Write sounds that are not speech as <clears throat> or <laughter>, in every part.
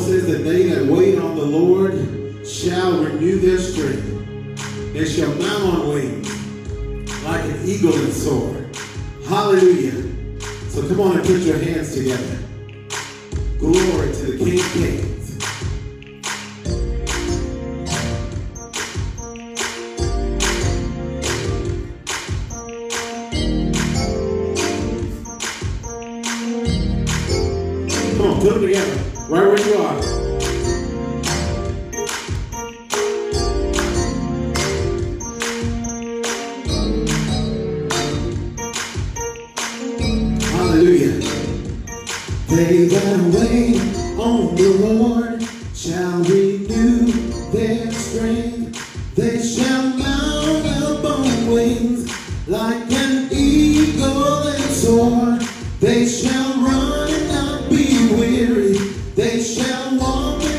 says that they that wait on the Lord shall renew their strength. They shall mount on wings like an eagle and soar. Hallelujah. So come on and put your hands together. shall walk.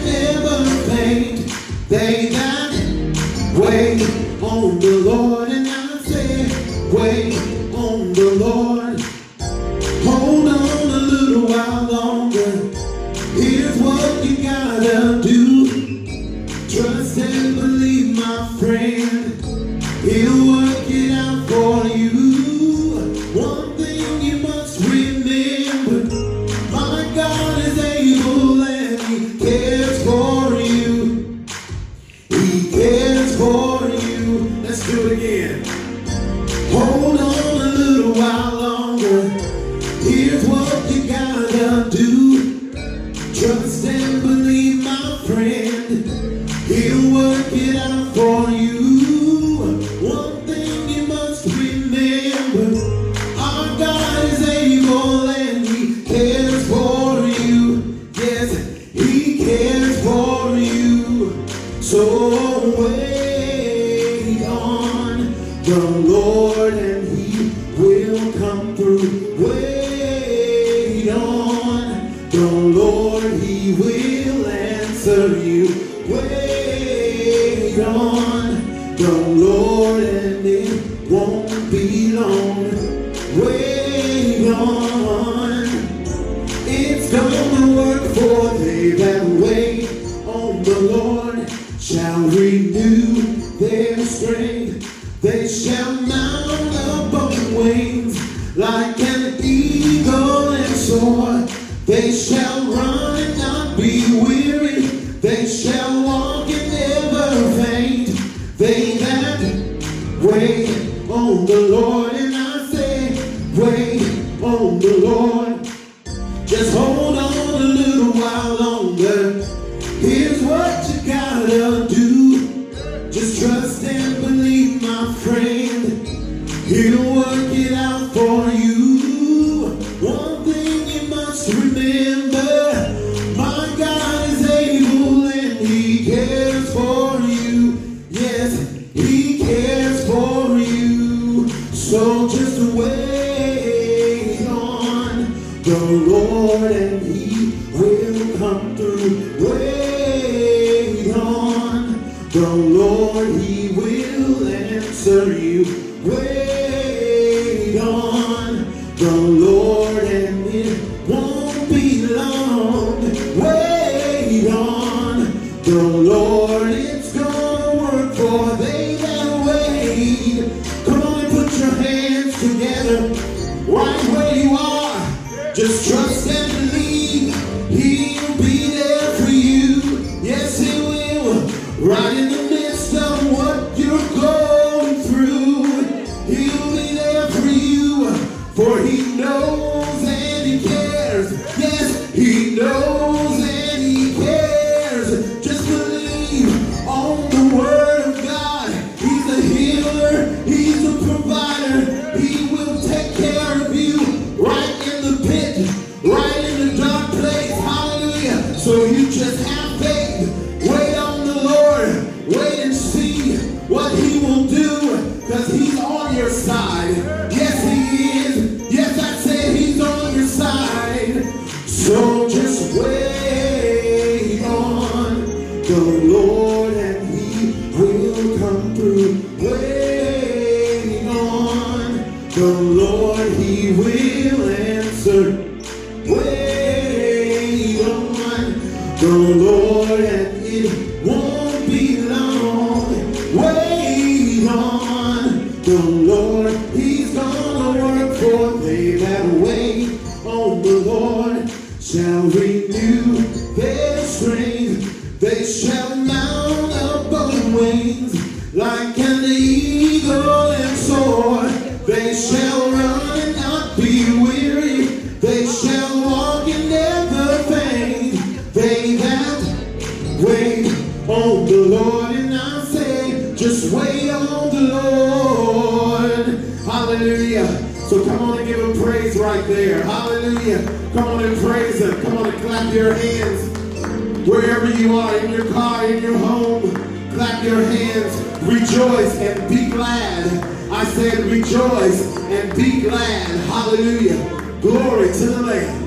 Hallelujah. So come on and give him praise right there. Hallelujah. Come on and praise him. Come on and clap your hands. Wherever you are, in your car, in your home, clap your hands. Rejoice and be glad. I said rejoice and be glad. Hallelujah. Glory to the Lamb.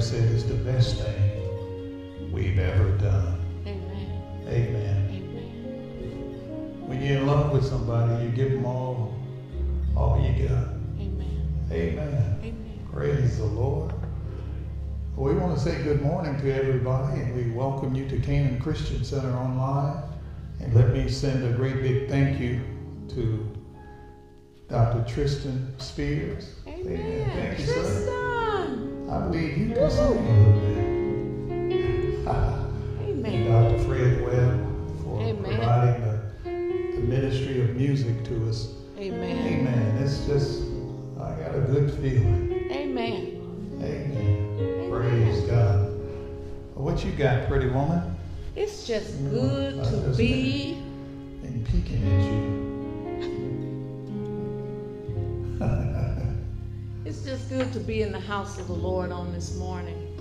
Said is the best thing we've ever done. Amen. Amen. Amen. When you're in love with somebody, you give them all, all you got. Amen. Amen. Amen. Praise the Lord. We want to say good morning to everybody, and we welcome you to Canaan Christian Center Online. And let me send a great big thank you to Dr. Tristan Spears. Amen. Amen. Thank you, Tristan. sir. I believe you can sing a little bit. Amen. Dr. Fred Webb for Amen. providing the, the, ministry of music to us. Amen. Amen. It's just, I got a good feeling. Amen. Amen. Amen. Praise God. What you got, pretty woman? It's just mm, good mm, to be. And peeking at you. It's just good to be in the house of the Lord on this morning.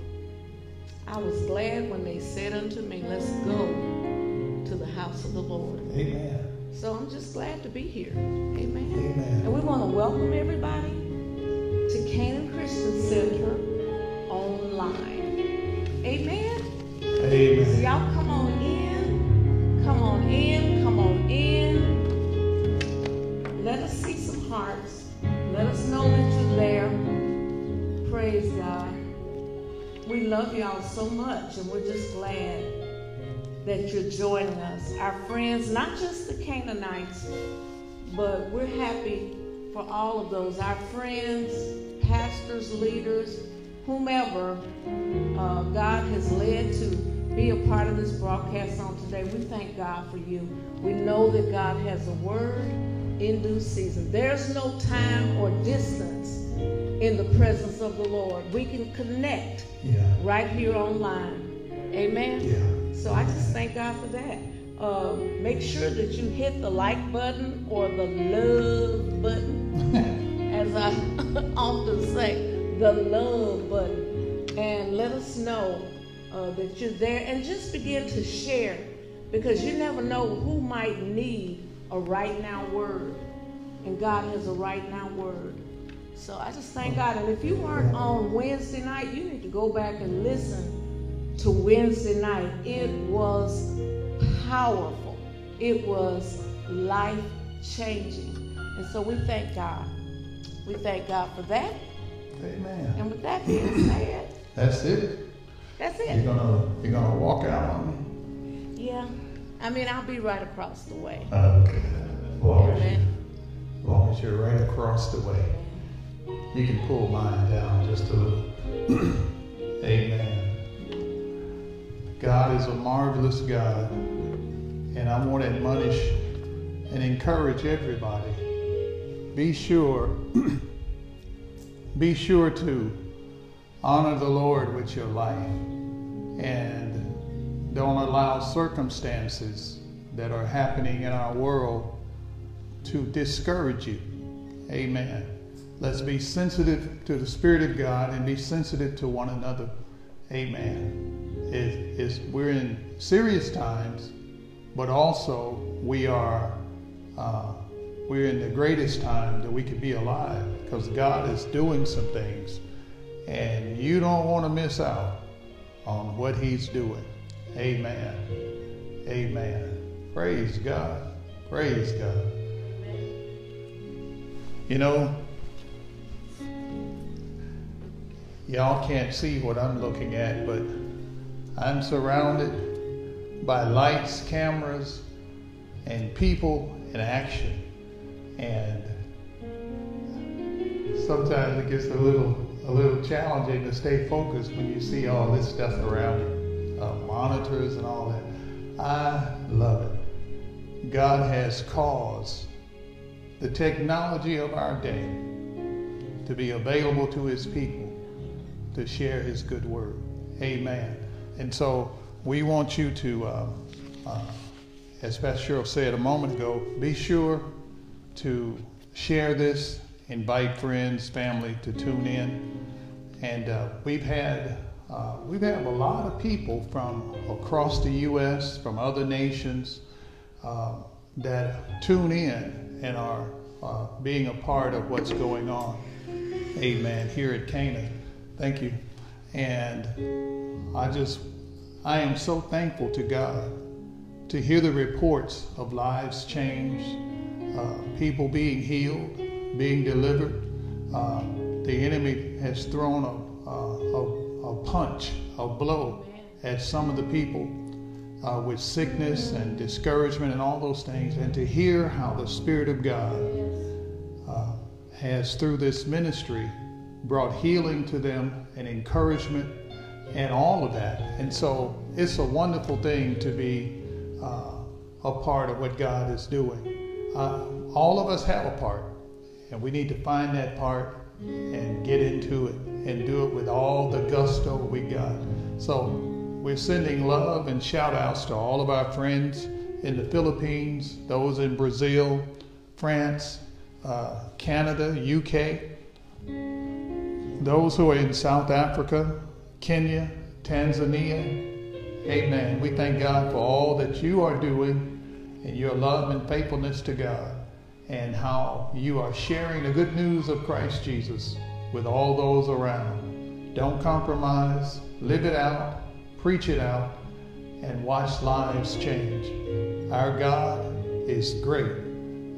I was glad when they said unto me, Let's go to the house of the Lord. Amen. So I'm just glad to be here. Amen. Amen. And we want to welcome everybody to Canaan Christian Center online. Amen. So Amen. y'all come on in. Come on in. Love y'all so much, and we're just glad that you're joining us. Our friends, not just the Canaanites, but we're happy for all of those. Our friends, pastors, leaders, whomever uh, God has led to be a part of this broadcast on today. We thank God for you. We know that God has a word in due season. There's no time or distance in the presence of the Lord. We can connect Yeah. right here online. Amen. Yeah. So I just thank God for that. Uh, make sure that you hit the like button or the love button, <laughs> as I <laughs> often say, the love button, and let us know uh, that you're there. And just begin to share, because you never know who might need a right now word, and God has a right now word. So I just thank God. And if you weren't on Wednesday night, you need to go back and listen to Wednesday night. It was powerful. It was life changing. And so we thank God. We thank God for that. Amen. And with that being said, That's it. that's You're it. gonna you're gonna walk out on me. Yeah. I mean, I'll be right across the way. Okay. Long as, you, Amen. as long as you're right across the way. You can pull mine down just a little. <clears throat> Amen. God is a marvelous God. And I want to admonish and encourage everybody. Be sure, <clears throat> be sure to honor the Lord with your life. And don't allow circumstances that are happening in our world to discourage you. Amen. Let's be sensitive to the Spirit of God and be sensitive to one another. Amen. It is we're in serious times, but also we are uh, we're in the greatest time that we could be alive because God is doing some things, and you don't want to miss out on what He's doing. Amen. Amen. Praise God. Praise God. You know, y'all can't see what I'm looking at, but I'm surrounded by lights, cameras, and people in action. And sometimes it gets a little a little challenging to stay focused when you see all this stuff around you, uh, monitors and all that. I love it. God has caused the technology of our day to be available to His people to share His good word. Amen. And so we want you to, uh, uh, as Pastor Cheryl said a moment ago, be sure to share this, invite friends, family to tune in. And uh, we've had uh, we've had a lot of people from across the U.S., from other nations, uh, that tune in and are uh, being a part of what's going on. Amen. Here at Canaan. Thank you. And I just, I am so thankful to God to hear the reports of lives changed, uh, people being healed, being delivered. Uh, the enemy has thrown a, a, a punch, a blow at some of the people uh, with sickness and discouragement and all those things, and to hear how the Spirit of God uh, has, through this ministry, brought healing to them and encouragement and all of that. And so it's a wonderful thing to be uh, a part of what God is doing. uh, all of us have a part, and we need to find that part and get into it and do it with all the gusto we got. So we're sending love and shout outs to all of our friends in the Philippines, those in Brazil, France, uh, Canada, UK, those who are in South Africa, Kenya, Tanzania. Amen. We thank God for all that you are doing and your love and faithfulness to God and how you are sharing the good news of Christ Jesus with all those around. Don't compromise, live it out, preach it out, and watch lives change. Our God is great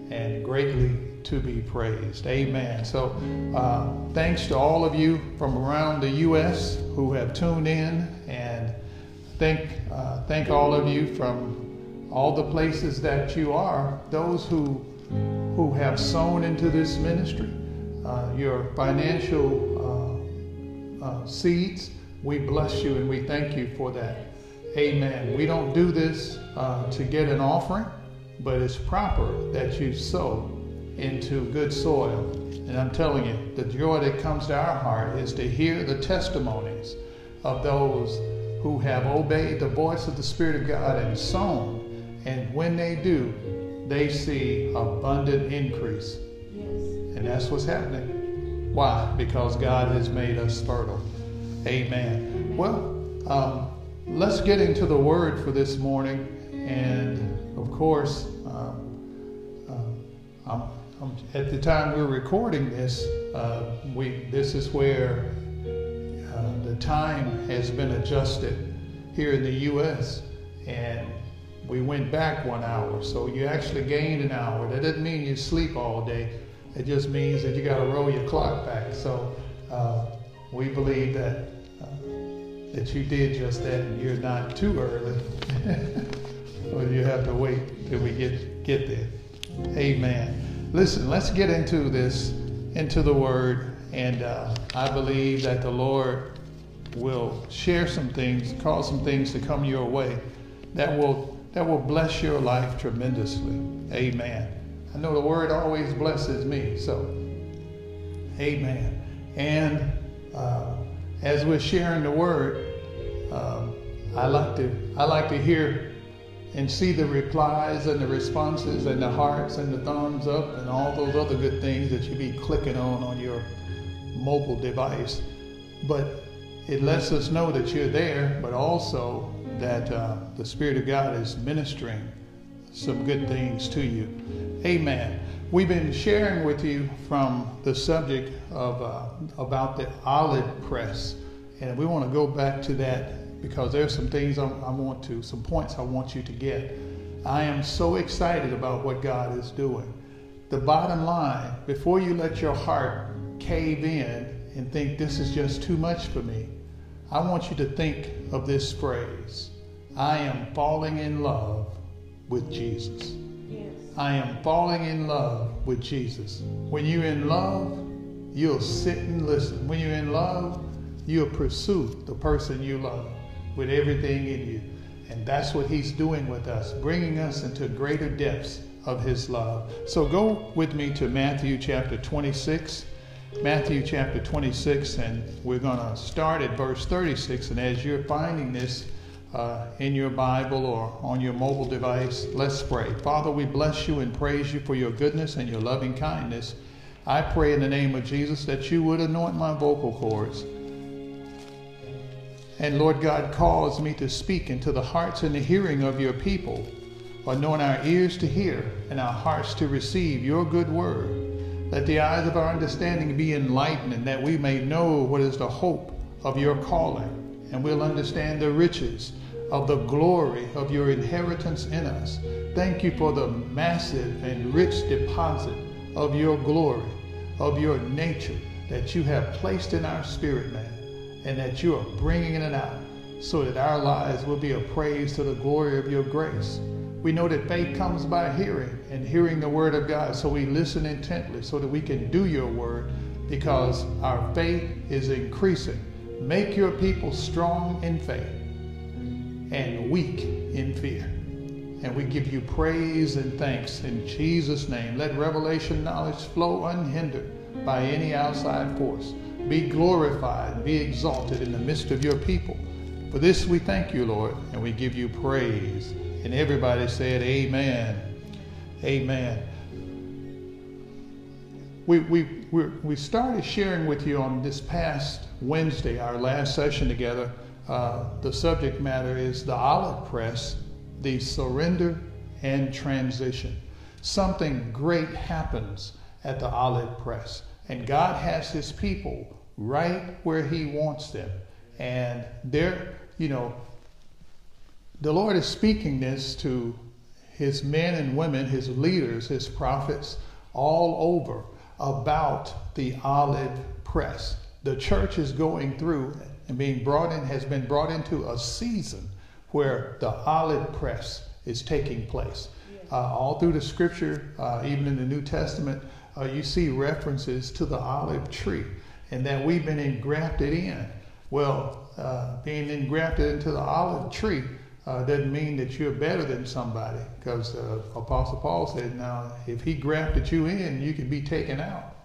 and greatly to be praised. Amen. So, uh, thanks to all of you from around the U.S. who have tuned in, and thank uh, thank all of you from all the places that you are. Those who who have sown into this ministry, uh, your financial uh, uh, seeds. We bless you and we thank you for that. Amen. We don't do this uh, to get an offering, but it's proper that you sow into good soil. And I'm telling you, the joy that comes to our heart is to hear the testimonies of those who have obeyed the voice of the Spirit of God and sown. And when they do, they see abundant increase. Yes. And that's what's happening. Why? Because God has made us fertile. Amen. Well, um, let's get into the word for this morning. And of course, um, uh, I'm, I'm, at the time we're recording this, uh, we this is where uh, the time has been adjusted here in the U.S. and we went back one hour. So you actually gained an hour. That doesn't mean you sleep all day. It just means that you got to roll your clock back. So uh, we believe that uh, that you did just that, and you're not too early. <laughs> or you have to wait till we get get there. Amen. Listen, let's get into this, into the Word, and uh, I believe that the Lord will share some things, cause some things to come your way that will that will bless your life tremendously. Amen. I know the word always blesses me, so amen. And uh, as we're sharing the word, um, I like to I like to hear and see the replies and the responses and the hearts and the thumbs up and all those other good things that you be clicking on on your mobile device. But it lets us know that you're there, but also that uh, the Spirit of God is ministering some good things to you. Amen. We've been sharing with you from the subject of uh, about the olive press, and we want to go back to that because there's some things I, I want to, some points I want you to get. I am so excited about what God is doing. The bottom line, before you let your heart cave in and think this is just too much for me, I want you to think of this phrase I am falling in love with Jesus. Yes. I am falling in love with Jesus. When you're in love, you'll sit and listen. When you're in love, you'll pursue the person you love with everything in you. And that's what He's doing with us, bringing us into greater depths of His love. So go with me to Matthew chapter 26. Matthew chapter 26, and we're going to start at verse 36. And as you're finding this uh, in your Bible or on your mobile device, let's pray. Father, we bless you and praise you for your goodness and your loving kindness. I pray in the name of Jesus that you would anoint my vocal cords. And Lord God, cause me to speak into the hearts and the hearing of your people. Anoint our ears to hear and our hearts to receive your good word. Let the eyes of our understanding be enlightened and that we may know what is the hope of your calling. And we'll understand the riches of the glory of your inheritance in us. Thank you for the massive and rich deposit of your glory, of your nature that you have placed in our spirit, man, and that you are bringing it out so that our lives will be a praise to the glory of your grace. We know that faith comes by hearing and hearing the word of God. So we listen intently so that we can do your word because our faith is increasing. Make your people strong in faith and weak in fear. And we give you praise and thanks in Jesus' name. Let revelation knowledge flow unhindered by any outside force. Be glorified, be exalted in the midst of your people. For this we thank you, Lord, and we give you praise. And everybody said, Amen. Amen. We, we, we, we started sharing with you on this past Wednesday, our last session together. Uh, the subject matter is the olive press, the surrender and transition. Something great happens at the olive press, and God has his people right where he wants them. And they're, you know, the Lord is speaking this to his men and women, his leaders, his prophets, all over about the olive press. The church is going through and being brought in, has been brought into a season where the olive press is taking place. Uh, all through the scripture, uh, even in the New Testament, uh, you see references to the olive tree and that we've been engrafted in. Well, uh, being engrafted into the olive tree uh, doesn't mean that you're better than somebody because uh, Apostle Paul said, now, if he grafted you in, you can be taken out.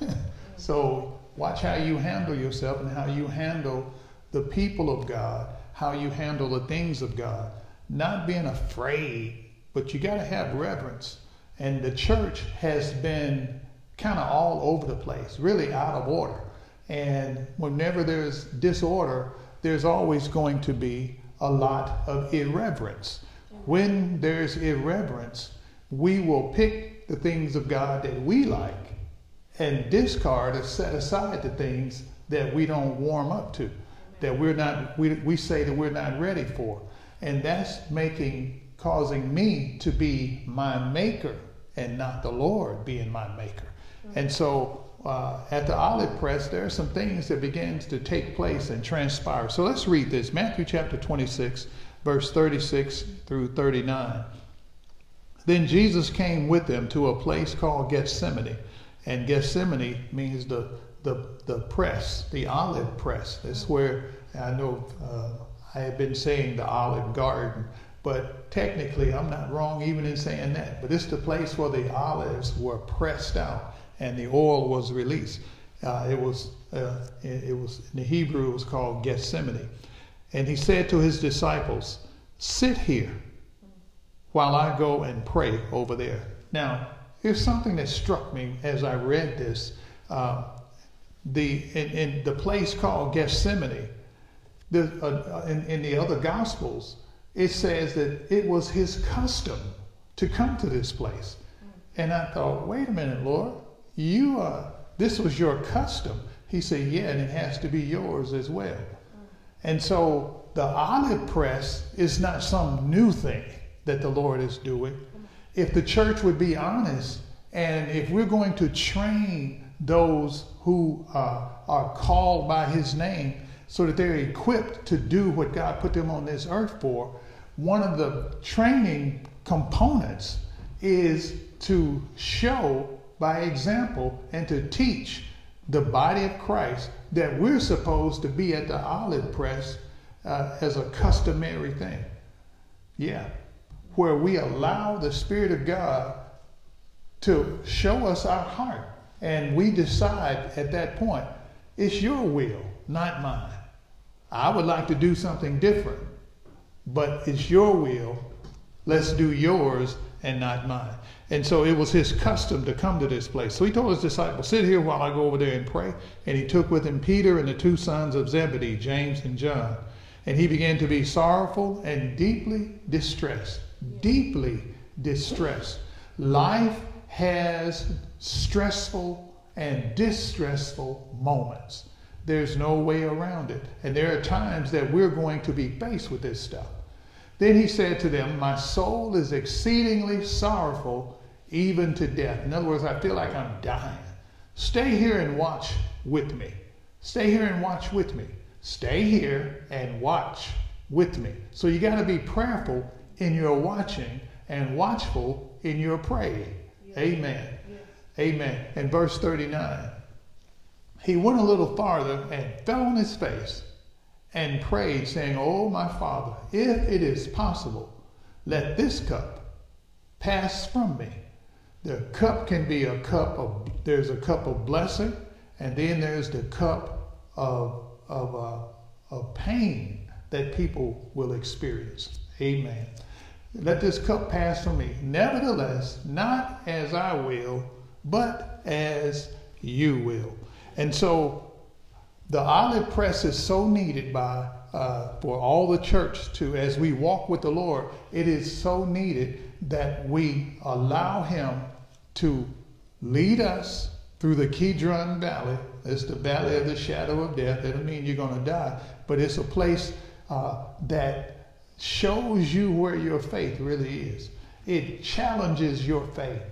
<laughs> so watch how you handle yourself and how you handle the people of God, how you handle the things of God. Not being afraid, but you got to have reverence. And the church has been kind of all over the place, really out of order. And whenever there's disorder, there's always going to be a lot of irreverence. When there's irreverence, we will pick the things of God that we like and discard or set aside the things that we don't warm up to, that we're not, we, we say that we're not ready for. And that's making, causing me to be my maker and not the Lord being my maker. And so uh, at the olive press, there are some things that begins to take place and transpire. So let's read this Matthew chapter 26, verse 36 through 39. Then Jesus came with them to a place called Gethsemane. And Gethsemane means the, the, the press, the olive press. That's where I know uh, I have been saying the olive garden, but technically I'm not wrong even in saying that. But it's the place where the olives were pressed out and the oil was released. Uh, it was uh, it, was in the Hebrew it was called Gethsemane, and he said to his disciples, "Sit here while I go and pray over there." Now, here's something that struck me as I read this. Uh, the in, in, the place called Gethsemane, the, uh, in, in the other Gospels, it says that it was his custom to come to this place. And I thought, wait a minute, Lord, you uh, this was your custom. He said, yeah, and it has to be yours as well. And so the olive press is not some new thing that the Lord is doing. If the church would be honest, and if we're going to train those who uh, are called by His name so that they're equipped to do what God put them on this earth for, one of the training components is to show by example and to teach the body of Christ that we're supposed to be at the olive press uh, as a customary thing. Yeah. Where we allow the Spirit of God to show us our heart. And we decide at that point, it's your will, not mine. I would like to do something different, but it's your will. Let's do yours and not mine. And so it was his custom to come to this place. So he told his disciples, Sit here while I go over there and pray. And he took with him Peter and the two sons of Zebedee, James and John. And he began to be sorrowful and deeply distressed. Deeply distressed. Life has stressful and distressful moments. There's no way around it. And there are times that we're going to be faced with this stuff. Then he said to them, My soul is exceedingly sorrowful, even to death. In other words, I feel like I'm dying. Stay here and watch with me. Stay here and watch with me. Stay here and watch with me. So you got to be prayerful in your watching and watchful in your praying. Amen. Amen. And verse 39. He went a little farther and fell on his face and prayed, saying, Oh, my Father, if it is possible, let this cup pass from me. The cup can be a cup of, there's a cup of blessing, and then there's the cup of, of, uh, of pain that people will experience. Amen. Let this cup pass from me. Nevertheless, not as I will, but as you will. And so the olive press is so needed by uh, for all the church to as we walk with the Lord. It is so needed that we allow Him to lead us through the Kidron Valley. It's the valley of the shadow of death. That doesn't mean you're going to die, but it's a place uh, that shows you where your faith really is. It challenges your faith.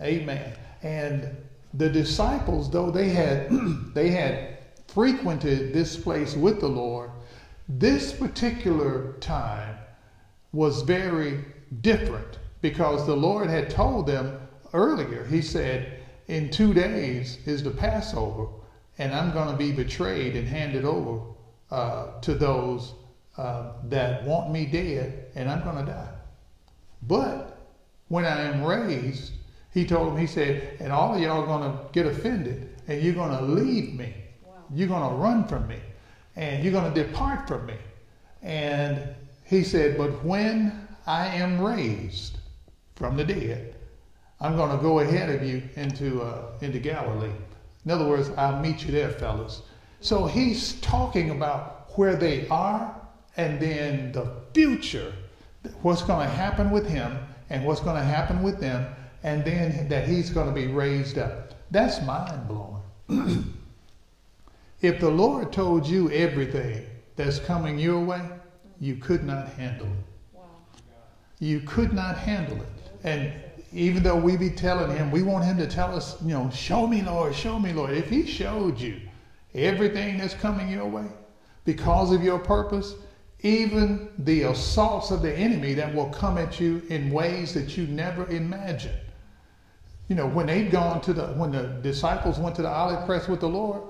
Amen. And the disciples, though they had <clears throat> they had frequented this place with the Lord, this particular time was very different because the Lord had told them earlier. He said, "In two days is the Passover, and I'm going to be betrayed and handed over uh, to those uh, that want me dead, and I'm going to die. But when I am raised, he told him, he said, and all of y'all are going to get offended, and you're going to leave me. You're going to run from me, and you're going to depart from me. And he said, but when I am raised from the dead, I'm going to go ahead of you into, uh, into Galilee. In other words, I'll meet you there, fellas. So he's talking about where they are and then the future, what's going to happen with him and what's going to happen with them, and then that he's going to be raised up. That's mind blowing. <clears throat> if the Lord told you everything that's coming your way, you could not handle it. Wow. You could not handle it. And even though we be telling him, we want him to tell us, you know, show me, Lord, show me, Lord. If he showed you everything that's coming your way because of your purpose, even the assaults of the enemy that will come at you in ways that you never imagined. You know, when they'd gone to the, when the disciples went to the olive press with the Lord.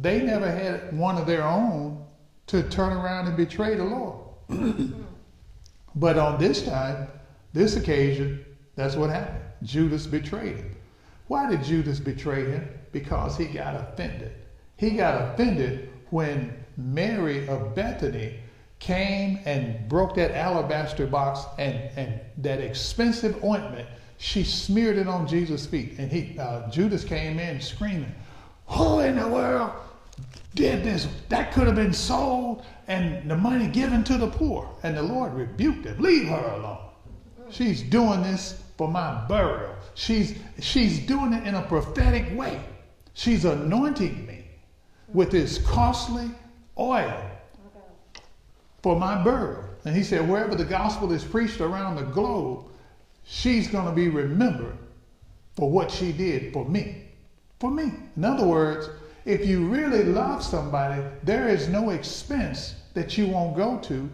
They never had one of their own to turn around and betray the Lord. <clears throat> but on this time, this occasion, that's what happened. Judas betrayed him. Why did Judas betray him? Because he got offended. He got offended when Mary of Bethany came and broke that alabaster box and, and that expensive ointment. She smeared it on Jesus' feet. And he, uh, Judas came in screaming, Who in the world did this? That could have been sold and the money given to the poor. And the Lord rebuked him. Leave her alone. She's doing this for my burial. She's, she's doing it in a prophetic way. She's anointing me with this costly oil for my burial. And he said, wherever the gospel is preached around the globe, she's going to be remembered for what she did for me. For me. In other words, if you really love somebody, there is no expense that you won't go to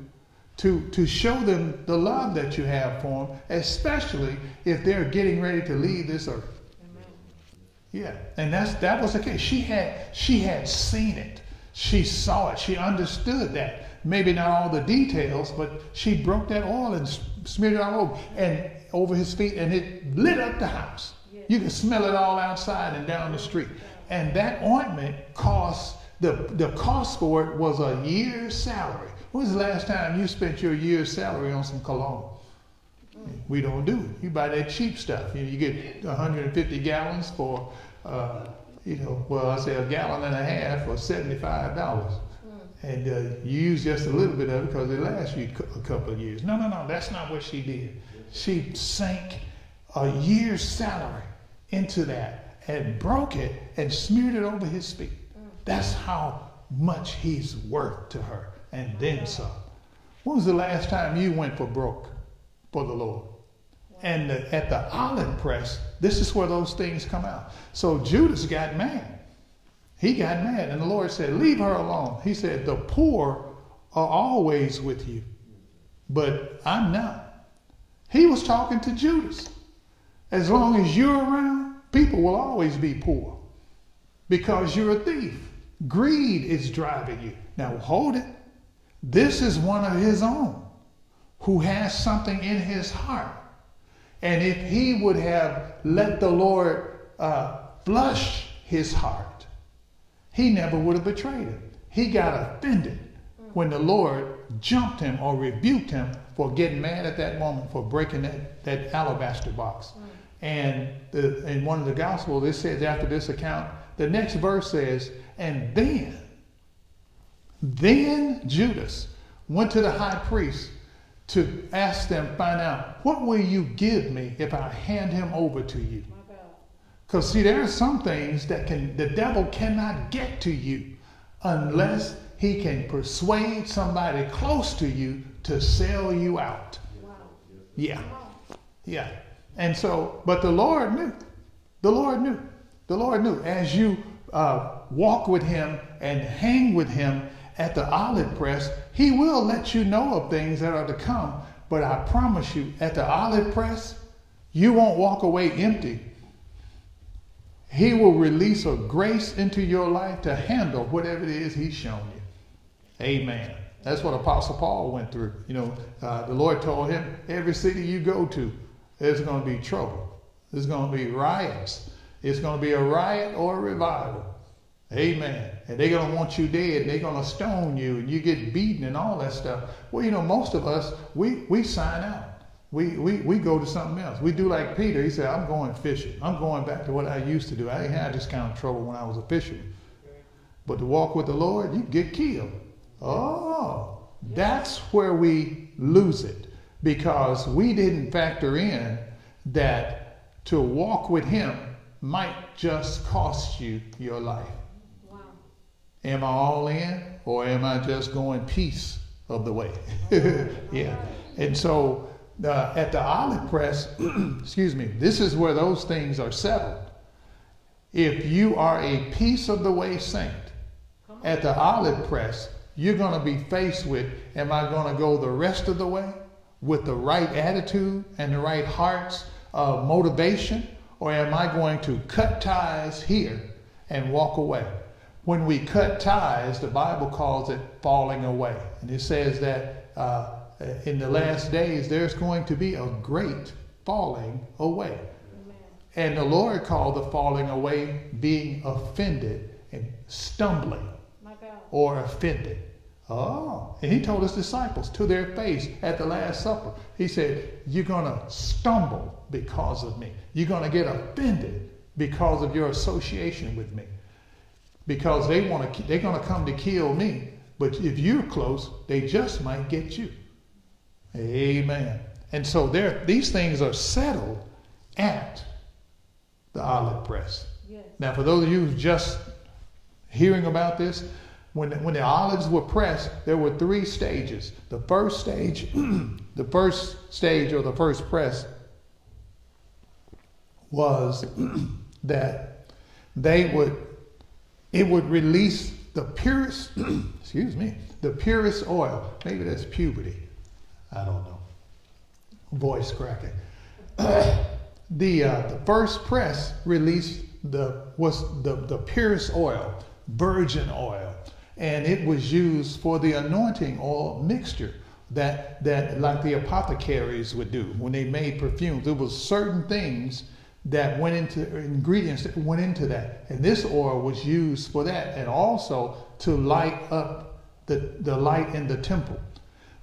to, to show them the love that you have for them, especially if they're getting ready to leave this earth. Amen. Yeah, and that's that was the case. She had she had seen it. She saw it. She understood that maybe not all the details, but she broke that oil and smeared it all over and over his feet, and it lit up the house. You could smell it all outside and down the street. And that ointment cost the the cost for it was a year's salary. When was the last time you spent your year's salary on some cologne? We don't do it. You buy that cheap stuff. You, know, you get 150 gallons for, uh, you know, well, I say a gallon and a half for $75 and uh, you use just a little bit of it because it lasts you a couple of years. No, no, no, that's not what she did. She sank a year's salary into that and broke it and smeared it over his feet. Mm. That's how much he's worth to her, and then mm. some. When was the last time you went for broke for the Lord? And the, at the olive press, this is where those things come out. So Judas got mad. He got mad, and the Lord said, Leave her alone. He said, The poor are always with you, but I'm not. He was talking to Judas. As long as you're around, people will always be poor because you're a thief. Greed is driving you. Now hold it. This is one of his own who has something in his heart. And if he would have let the Lord uh, flush his heart, he never would have betrayed him. He got offended when the Lord jumped him or rebuked him for getting mad at that moment for breaking that, that alabaster box. And the, in one of the Gospels, it says after this account, the next verse says, and then, then Judas went to the high priest to ask them, find out, what will you give me if I hand him over to you? Because see, there are some things that can the devil cannot get to you unless he can persuade somebody close to you to sell you out. Wow. Yeah. Yeah. And so, but the Lord knew. The Lord knew. The Lord knew. As you uh, walk with him and hang with him at the olive press, he will let you know of things that are to come. But I promise you, at the olive press, you won't walk away empty. He will release a grace into your life to handle whatever it is he's shown you. Amen. That's what Apostle Paul went through. You know, uh, the Lord told him, every city you go to, there's going to be trouble. There's going to be riots. It's going to be a riot or a revival. Amen. And they're going to want you dead. They're going to stone you and you get beaten and all that stuff. Well, you know, most of us, we, we sign out. We, we, we go to something else. We do like Peter. He said, I'm going fishing. I'm going back to what I used to do. I have this kind of trouble when I was a fisherman. But to walk with the Lord, you get killed. Oh, that's where we lose it because we didn't factor in that to walk with Him might just cost you your life. Wow. Am I all in or am I just going piece of the way? <laughs> yeah. And so uh, at the olive press, <clears throat> excuse me, this is where those things are settled. If you are a piece of the way saint at the olive press, you're going to be faced with am I going to go the rest of the way with the right attitude and the right heart's uh, motivation, or am I going to cut ties here and walk away? When we cut ties, the Bible calls it falling away. And it says that uh, in the last days there's going to be a great falling away. Amen. And the Lord called the falling away being offended and stumbling or offended. Oh, and he told his disciples to their face at the Last Supper, he said, You're going to stumble because of me. You're going to get offended because of your association with me. Because they want to, they're going to come to kill me. But if you're close, they just might get you. Amen. And so there, these things are settled at the olive press. Yes. Now, for those of you who just hearing about this, when the, when the olives were pressed, there were three stages. The first stage, <clears throat> the first stage or the first press was <clears throat> that they would it would release the purest <clears throat> excuse me the purest oil. Maybe that's puberty. I don't know. Voice cracking. the uh, the first press released the was the, the purest oil, virgin oil, and it was used for the anointing oil mixture that that like the apothecaries would do when they made perfumes. There was certain things that went into ingredients that went into that, and this oil was used for that, and also to light up the, the light in the temple.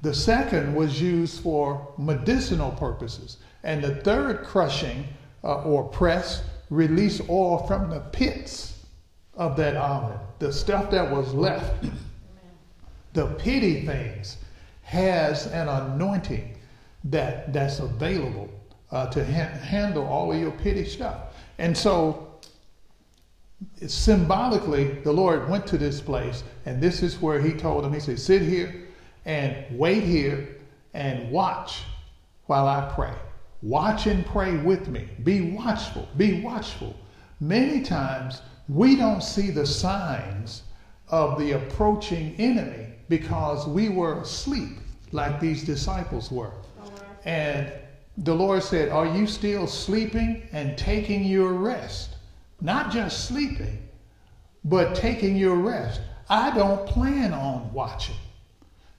The second was used for medicinal purposes. And the third crushing uh, or press released oil from the pits of that olive, the stuff that was left. the pity things has an anointing that, that's available uh, to ha- handle all of your pity stuff. And so symbolically, the Lord went to this place, and this is where He told him, He said, Sit here and wait here and watch while I pray. Watch and pray with me. Be watchful. Be watchful. Many times we don't see the signs of the approaching enemy because we were asleep like these disciples were. And the Lord said, Are you still sleeping and taking your rest? Not just sleeping, but taking your rest. I don't plan on watching.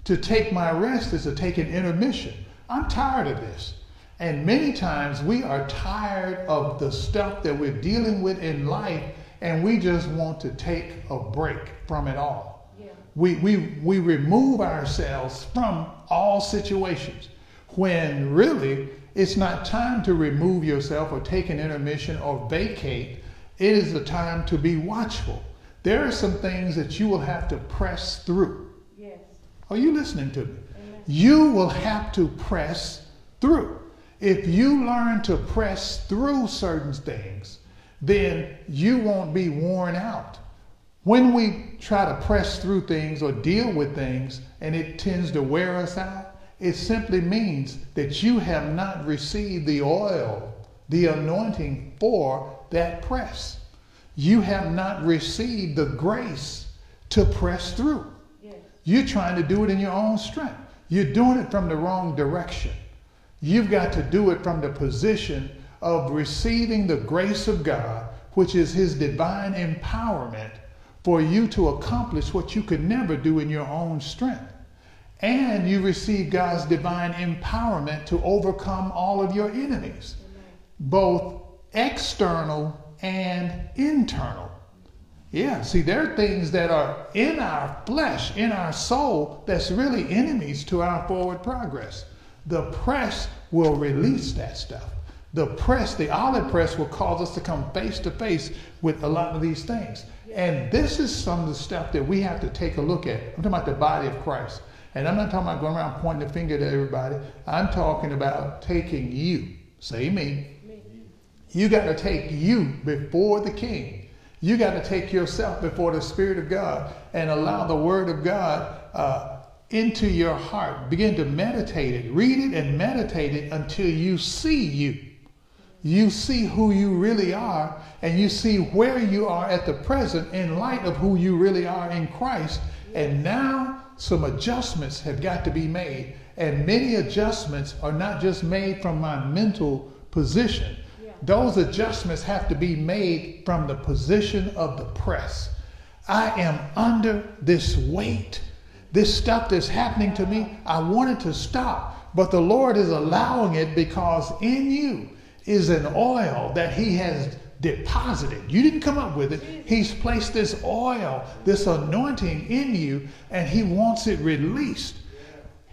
To take my rest is to take an intermission. I'm tired of this. And many times we are tired of the stuff that we're dealing with in life and we just want to take a break from it all. Yeah. We, we, we remove ourselves from all situations when really it's not time to remove yourself or take an intermission or vacate. It is the time to be watchful. There are some things that you will have to press through. Yes. Are you listening to me? Amen. You will have to press through. If you learn to press through certain things, then you won't be worn out. When we try to press through things or deal with things and it tends to wear us out, it simply means that you have not received the oil, the anointing for that press. You have not received the grace to press through. Yes. You're trying to do it in your own strength. You're doing it from the wrong direction. You've got to do it from the position of receiving the grace of God, which is His divine empowerment for you to accomplish what you could never do in your own strength. And you receive God's divine empowerment to overcome all of your enemies, both external and internal. Yeah, see, there are things that are in our flesh, in our soul, that's really enemies to our forward progress. The press will release that stuff. The press, the olive press, will cause us to come face to face with a lot of these things. And this is some of the stuff that we have to take a look at. I'm talking about the body of Christ. And I'm not talking about going around pointing the finger at everybody. I'm talking about taking you, say me. You got to take you before the king. You got to take yourself before the Spirit of God and allow the Word of God uh, into your heart. Begin to meditate it, read it, and meditate it until you see you. You see who you really are, and you see where you are at the present in light of who you really are in Christ. And now some adjustments have got to be made. And many adjustments are not just made from my mental position, those adjustments have to be made from the position of the press. I am under this weight. This stuff that's happening to me, I wanted to stop, but the Lord is allowing it because in you is an oil that He has deposited. You didn't come up with it. He's placed this oil, this anointing in you, and He wants it released.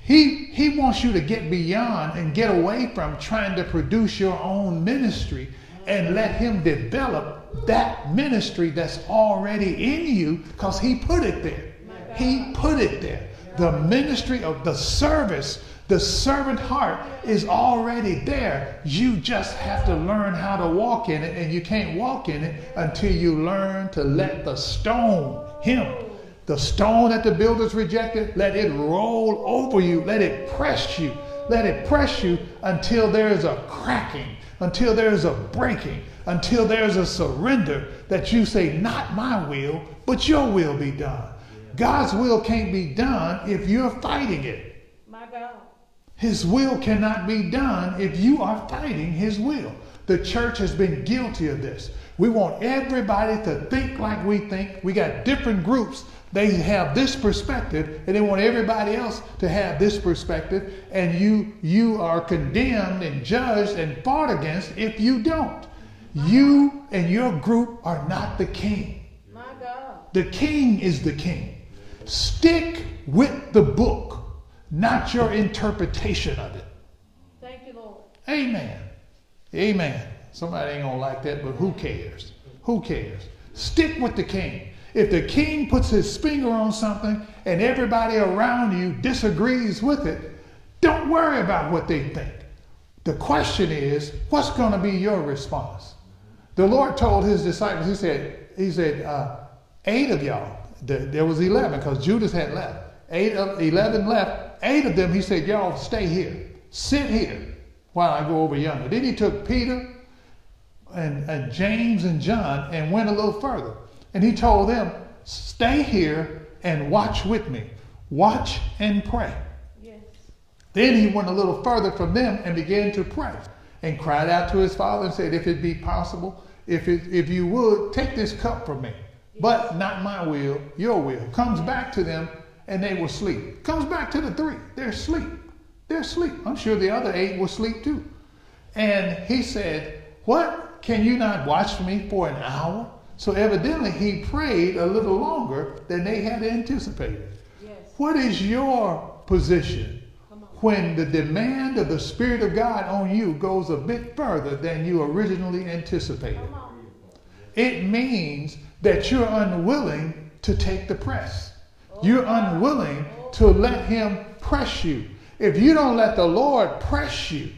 He, he wants you to get beyond and get away from trying to produce your own ministry and let him develop that ministry that's already in you because he put it there. He put it there. The ministry of the service, the servant heart is already there. You just have to learn how to walk in it, and you can't walk in it until you learn to let the stone, him, the stone that the builders rejected, let it roll over you. Let it press you. Let it press you until there is a cracking, until there is a breaking, until there is a surrender that you say, Not my will, but your will be done. God's will can't be done if you're fighting it. My God. His will cannot be done if you are fighting His will. The church has been guilty of this. We want everybody to think like we think. We got different groups. They have this perspective, and they want everybody else to have this perspective, and you you are condemned and judged and fought against if you don't. You and your group are not the king. My God. The king is the king. Stick with the book, not your interpretation of it. Thank you, Lord. Amen. Amen. Somebody ain't gonna like that, but who cares? Who cares? Stick with the king. If the king puts his finger on something and everybody around you disagrees with it, don't worry about what they think. The question is, what's going to be your response? The Lord told his disciples, he said, he said, uh, eight of y'all, there, there was 11 because Judas had left. Eight of 11 left. Eight of them, he said, y'all stay here. Sit here while I go over yonder. Then he took Peter and, and James and John and went a little further. And he told them, stay here and watch with me. Watch and pray. Yes. Then he went a little further from them and began to pray and cried out to his father and said, If it be possible, if, it, if you would, take this cup from me, but not my will, your will. Comes back to them and they were asleep. Comes back to the three, they're asleep. They're asleep. I'm sure the other eight were asleep too. And he said, What? Can you not watch for me for an hour? So evidently he prayed a little longer than they had anticipated. Yes. What is your position when the demand of the Spirit of God on you goes a bit further than you originally anticipated? It means that you're unwilling to take the press. You're unwilling to let Him press you. If you don't let the Lord press you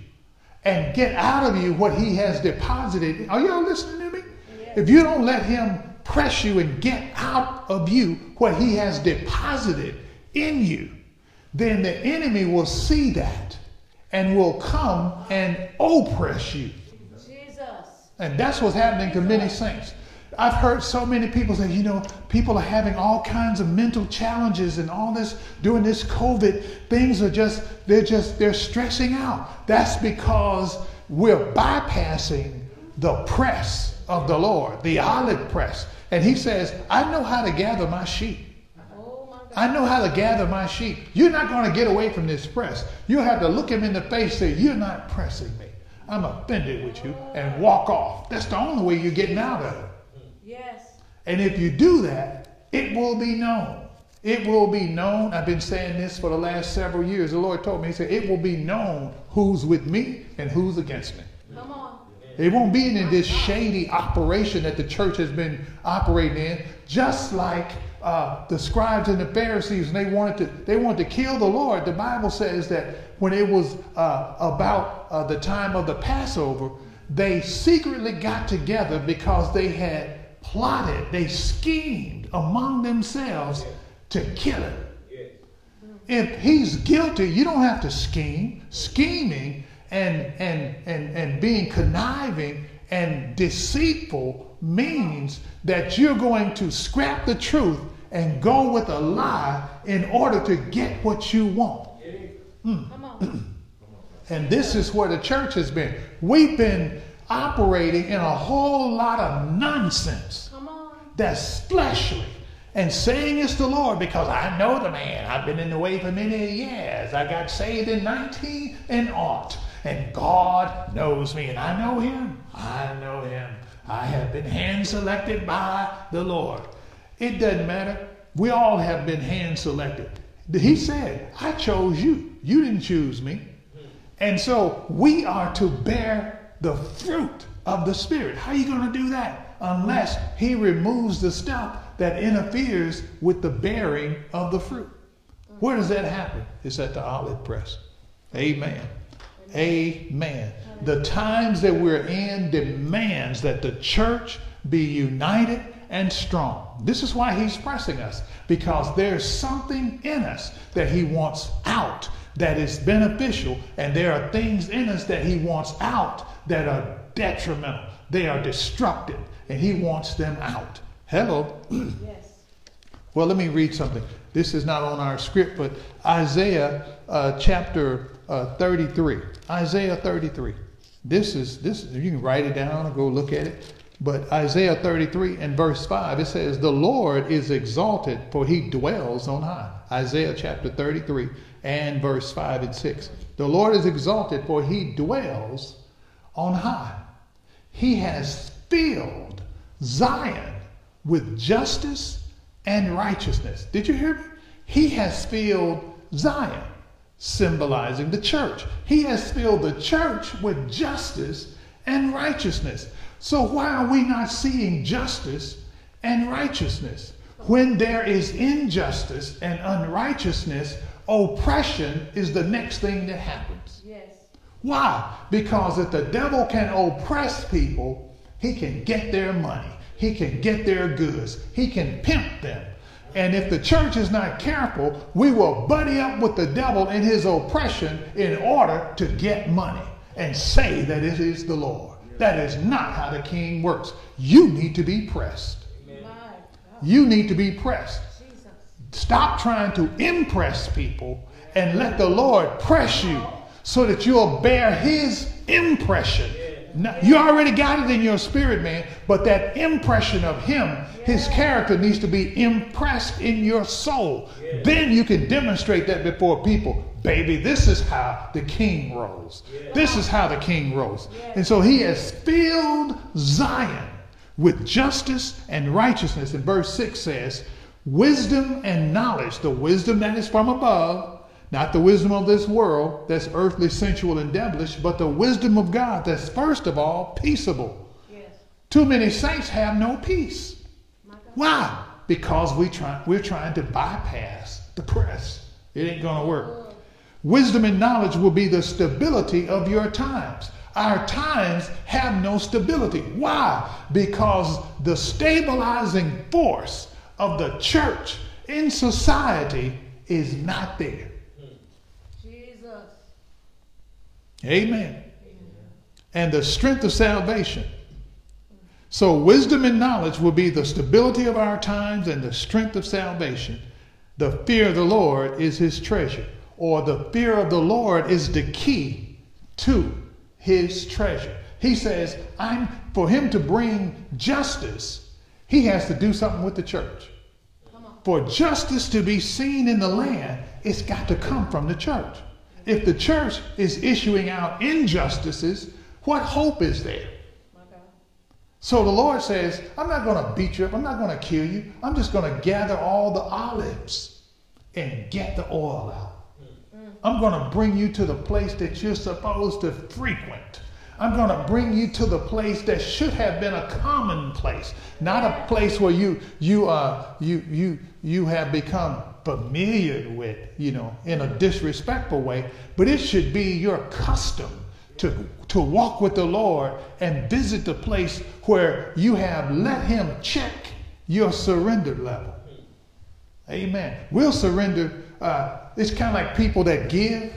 and get out of you what He has deposited, are y'all listening to me? If you don't let Him press you and get out of you what He has deposited in you, then the enemy will see that and will come and oppress you. Jesus. And that's what's happening to many saints. I've heard so many people say, you know, people are having all kinds of mental challenges and all this during this COVID. Things are just, they're just, they're stressing out. That's because we're bypassing the press of the Lord, the olive press. And he says, I know how to gather my sheep. I know how to gather my sheep. You're not going to get away from this press. You have to look him in the face and say, You're not pressing me. I'm offended with you and walk off. That's the only way you're getting out of it. And if you do that, it will be known. It will be known. I've been saying this for the last several years. The Lord told me, He said, It will be known who's with me and who's against me. Come on. It won't be in this shady operation that the church has been operating in, just like uh, the scribes and the Pharisees, and they wanted to they wanted to kill the Lord. The Bible says that when it was uh, about uh, the time of the Passover, they secretly got together because they had plotted, they schemed among themselves to kill him. If he's guilty, you don't have to scheme. Scheming and and and and being conniving and deceitful means that you're going to scrap the truth and go with a lie in order to get what you want. Hmm. Come on. <clears throat> And this is where the church has been. We've been operating in a whole lot of nonsense Come on. that's fleshly and saying it's the Lord because I know the man. I've been in the way for many years. I got saved in 19 and aught. And God knows me and I know him. I know him. I have been hand selected by the Lord. It doesn't matter. We all have been hand selected. He said, I chose you. You didn't choose me. And so we are to bear the fruit of the Spirit. How are you going to do that? Unless He removes the stuff that interferes with the bearing of the fruit. Where does that happen? It's at the olive press. Amen. Amen. The times that we're in demands that the church be united and strong. This is why he's pressing us because there's something in us that he wants out that is beneficial, and there are things in us that he wants out that are detrimental. They are destructive, and he wants them out. Hello. Yes. Well, let me read something. This is not on our script, but Isaiah uh, chapter uh, 33. Isaiah 33. This is this. You can write it down and go look at it. But Isaiah 33 and verse 5, it says, The Lord is exalted, for he dwells on high. Isaiah chapter 33 and verse 5 and 6. The Lord is exalted, for he dwells on high. He has filled Zion with justice and righteousness. Did you hear me? He has filled Zion, symbolizing the church. He has filled the church with justice and righteousness. So, why are we not seeing justice and righteousness? When there is injustice and unrighteousness, oppression is the next thing that happens. Yes. Why? Because if the devil can oppress people, he can get their money, he can get their goods, he can pimp them. And if the church is not careful, we will buddy up with the devil in his oppression in order to get money and say that it is the Lord. That is not how the king works. You need to be pressed. You need to be pressed. Stop trying to impress people and let the Lord press you so that you'll bear his impression you already got it in your spirit, man. But that impression of him, his character needs to be impressed in your soul. Then you can demonstrate that before people. Baby, this is how the king rolls. This is how the king rolls. And so he has filled Zion with justice and righteousness. And verse 6 says, Wisdom and knowledge, the wisdom that is from above, not the wisdom of this world that's earthly, sensual, and devilish, but the wisdom of God that's first of all peaceable. Yes. Too many saints have no peace. Why? Because we try, we're trying to bypass the press. It ain't going to work. Wisdom and knowledge will be the stability of your times. Our times have no stability. Why? Because the stabilizing force of the church in society is not there. Jesus. Amen. And the strength of salvation. So, wisdom and knowledge will be the stability of our times and the strength of salvation. The fear of the Lord is his treasure, or the fear of the Lord is the key to his treasure. He says, I'm for him to bring justice, he has to do something with the church. For justice to be seen in the land, it's got to come from the church. If the church is issuing out injustices, what hope is there? So the Lord says, I'm not going to beat you up. I'm not going to kill you. I'm just going to gather all the olives and get the oil out. I'm going to bring you to the place that you're supposed to frequent. I'm going to bring you to the place that should have been a common place, not a place where you you uh you you you have become familiar with, you know, in a disrespectful way, but it should be your custom to to walk with the Lord and visit the place where you have let him check your surrender level. Amen. We'll surrender. Uh, it's kind of like people that give.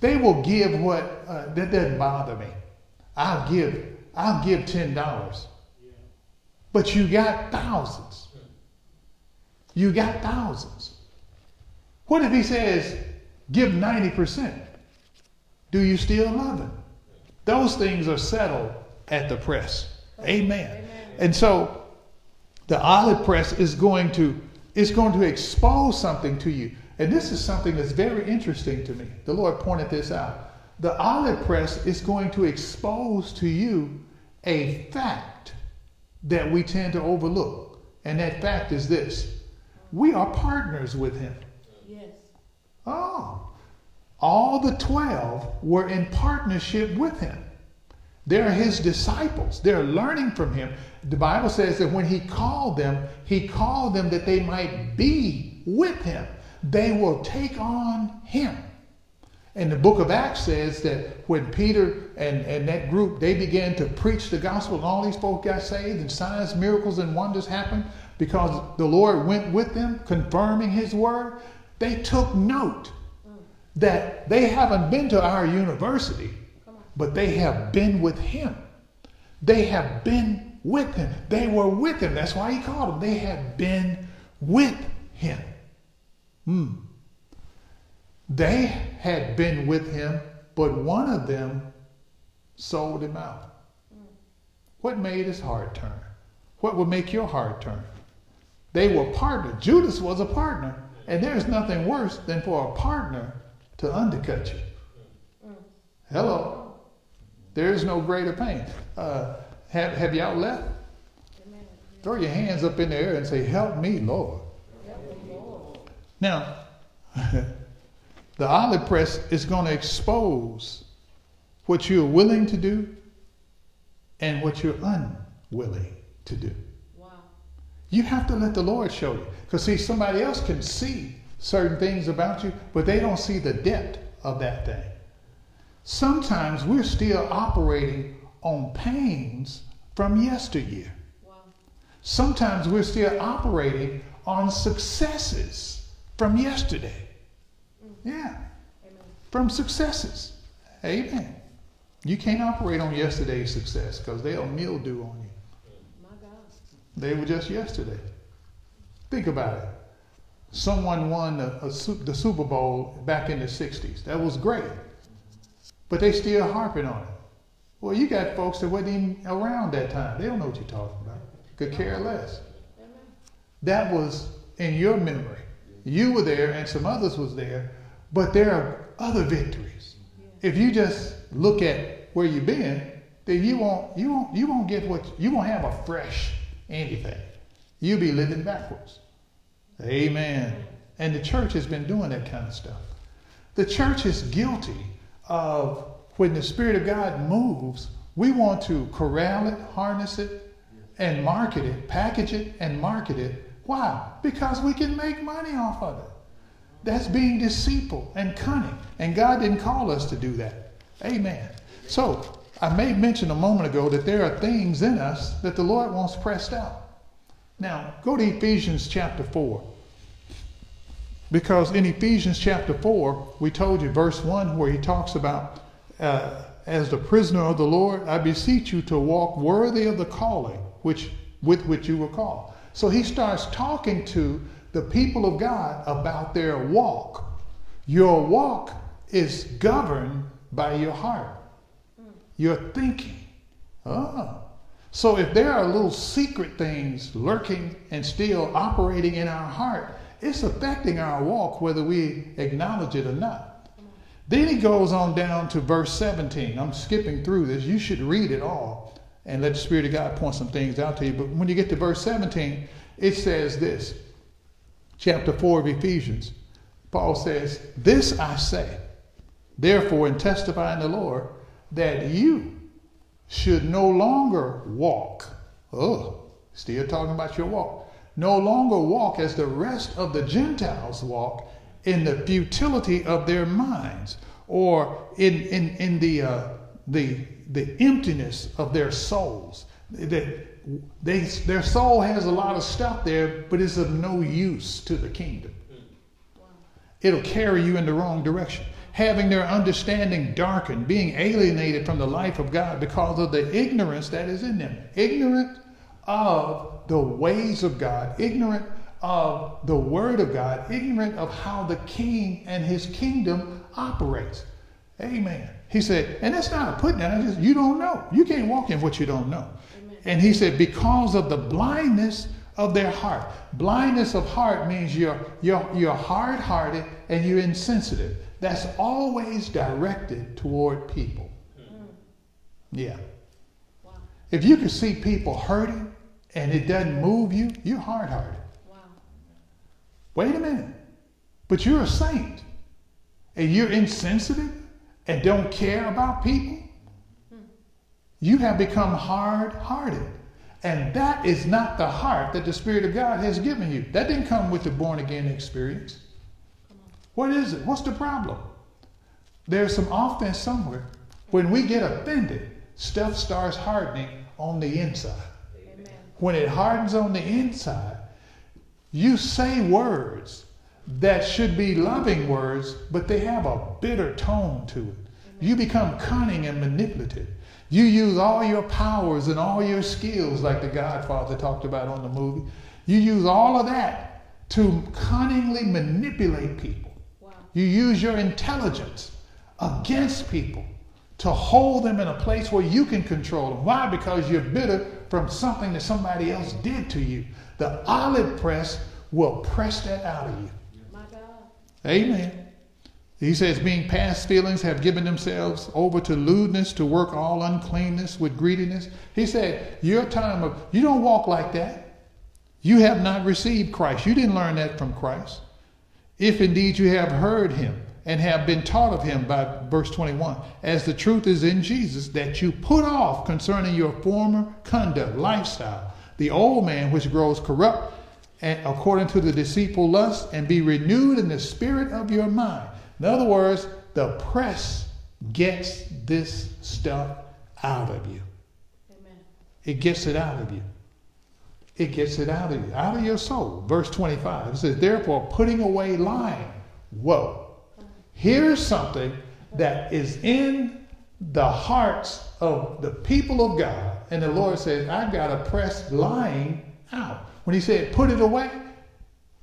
They will give what uh, that doesn't bother me. I'll give. I'll give ten dollars. But you got thousands. You got thousands. What if he says, give 90%? Do you still love him? Those things are settled at the press. Amen. And so the olive press is going to is going to expose something to you. And this is something that's very interesting to me. The Lord pointed this out. The olive press is going to expose to you a fact that we tend to overlook. And that fact is this we are partners with Him. Oh, all the 12 were in partnership with Him. They're His disciples, they're learning from Him. The Bible says that when He called them, He called them that they might be with Him. They will take on Him. And the book of Acts says that when Peter and, and that group, they began to preach the gospel and all these folk got saved and signs, miracles, and wonders happened because the Lord went with them, confirming his word, they took note that they haven't been to our university, but they have been with him. They have been with him. They were with him. That's why he called them. They have been with him. Hmm. They had been with him, but one of them sold him out. What made his heart turn? What would make your heart turn? They were partners. Judas was a partner, and there's nothing worse than for a partner to undercut you. Hello. There is no greater pain. Uh, have, have y'all left? Throw your hands up in the air and say, Help me, Lord. Now, <laughs> the olive press is going to expose what you're willing to do and what you're unwilling to do. You have to let the Lord show you. Because, see, somebody else can see certain things about you, but they don't see the depth of that thing. Sometimes we're still operating on pains from yesteryear. Sometimes we're still operating on successes from yesterday. Yeah, Amen. from successes. Amen. You can't operate on yesterday's success because they'll mildew on you. They were just yesterday. Think about it. Someone won a, a the Super Bowl back in the 60s. That was great. But they still harping on it. Well, you got folks that wasn't even around that time. They don't know what you're talking about. Could care less. That was in your memory. You were there and some others was there, but there are other victories. If you just look at where you've been, then you won't you won't you won't get what you won't have a fresh anything. You'll be living backwards. Amen. And the church has been doing that kind of stuff. The church is guilty of when the Spirit of God moves, we want to corral it, harness it, and market it, package it, and market it. Why? Because we can make money off of it. That's being deceitful and cunning. And God didn't call us to do that. Amen. So, I made mention a moment ago that there are things in us that the Lord wants pressed out. Now, go to Ephesians chapter 4. Because in Ephesians chapter 4, we told you verse 1 where he talks about, uh, as the prisoner of the Lord, I beseech you to walk worthy of the calling which, with which you were called. So he starts talking to the people of God about their walk. Your walk is governed by your heart, your thinking. Oh. So if there are little secret things lurking and still operating in our heart, it's affecting our walk whether we acknowledge it or not. Then he goes on down to verse 17. I'm skipping through this. You should read it all and let the Spirit of God point some things out to you. But when you get to verse 17, it says this chapter 4 of Ephesians. Paul says, This I say, therefore, in testifying the Lord, that you should no longer walk. Oh, still talking about your walk. No longer walk as the rest of the Gentiles walk in the futility of their minds or in, in, in the, uh, the, the emptiness of their souls. They, they, their soul has a lot of stuff there, but it's of no use to the kingdom. It'll carry you in the wrong direction. Having their understanding darkened, being alienated from the life of God because of the ignorance that is in them. Ignorant of the ways of God, ignorant of the word of God, ignorant of how the king and his kingdom operates. Amen. He said, and that's not a put down, just you don't know. You can't walk in what you don't know. Amen. And he said, because of the blindness of their heart. Blindness of heart means you're, you're, you're hard hearted and you're insensitive. That's always directed toward people. Mm. Yeah. Wow. If you can see people hurting and it doesn't move you, you're hard hearted. Wow. Wait a minute. But you're a saint and you're insensitive and don't care about people. Hmm. You have become hard hearted. And that is not the heart that the Spirit of God has given you. That didn't come with the born again experience. What is it? What's the problem? There's some offense somewhere. When we get offended, stuff starts hardening on the inside. Amen. When it hardens on the inside, you say words that should be loving words, but they have a bitter tone to it. Amen. You become cunning and manipulative. You use all your powers and all your skills, like the Godfather talked about on the movie. You use all of that to cunningly manipulate people. You use your intelligence against people to hold them in a place where you can control them. Why? Because you're bitter from something that somebody else did to you. The olive press will press that out of you. Amen. He says, being past feelings have given themselves over to lewdness to work all uncleanness with greediness. He said, Your time of, you don't walk like that. You have not received Christ. You didn't learn that from Christ. If indeed you have heard him and have been taught of him by verse 21, as the truth is in Jesus, that you put off concerning your former conduct, lifestyle, the old man which grows corrupt and according to the deceitful lust, and be renewed in the spirit of your mind in other words, the press gets this stuff out of you. Amen. It gets it out of you. It gets it out of you, out of your soul. Verse 25 it says, Therefore, putting away lying. Whoa. Here's something that is in the hearts of the people of God. And the Lord says, I've got to press lying out. When He said, Put it away,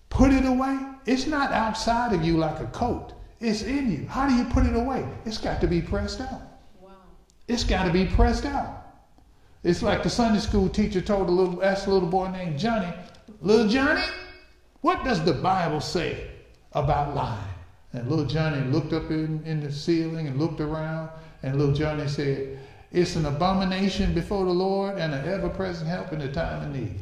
put it away, it's not outside of you like a coat. It's in you. How do you put it away? It's got to be pressed out. Wow. It's got to be pressed out. It's like the Sunday school teacher told a little, asked a little boy named Johnny, Little Johnny, what does the Bible say about lying? And little Johnny looked up in, in the ceiling and looked around, and little Johnny said, It's an abomination before the Lord and an ever present help in the time of need.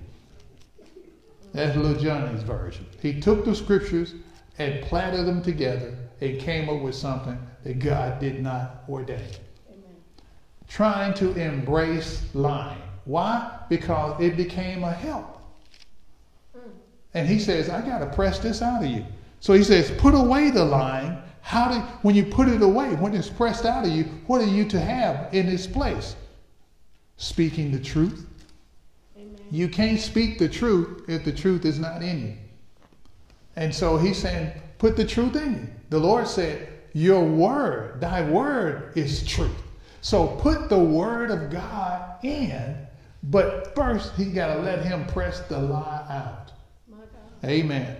That's little Johnny's version. He took the scriptures and platted them together and came up with something that God did not ordain. Trying to embrace lying. Why? Because it became a help. Hmm. And he says, I got to press this out of you. So he says, put away the lying. How do when you put it away, when it's pressed out of you, what are you to have in its place? Speaking the truth. You can't speak the truth if the truth is not in you. And so he's saying, put the truth in you. The Lord said, Your word, thy word is truth. So put the word of God in, but first he got to let him press the lie out. Amen.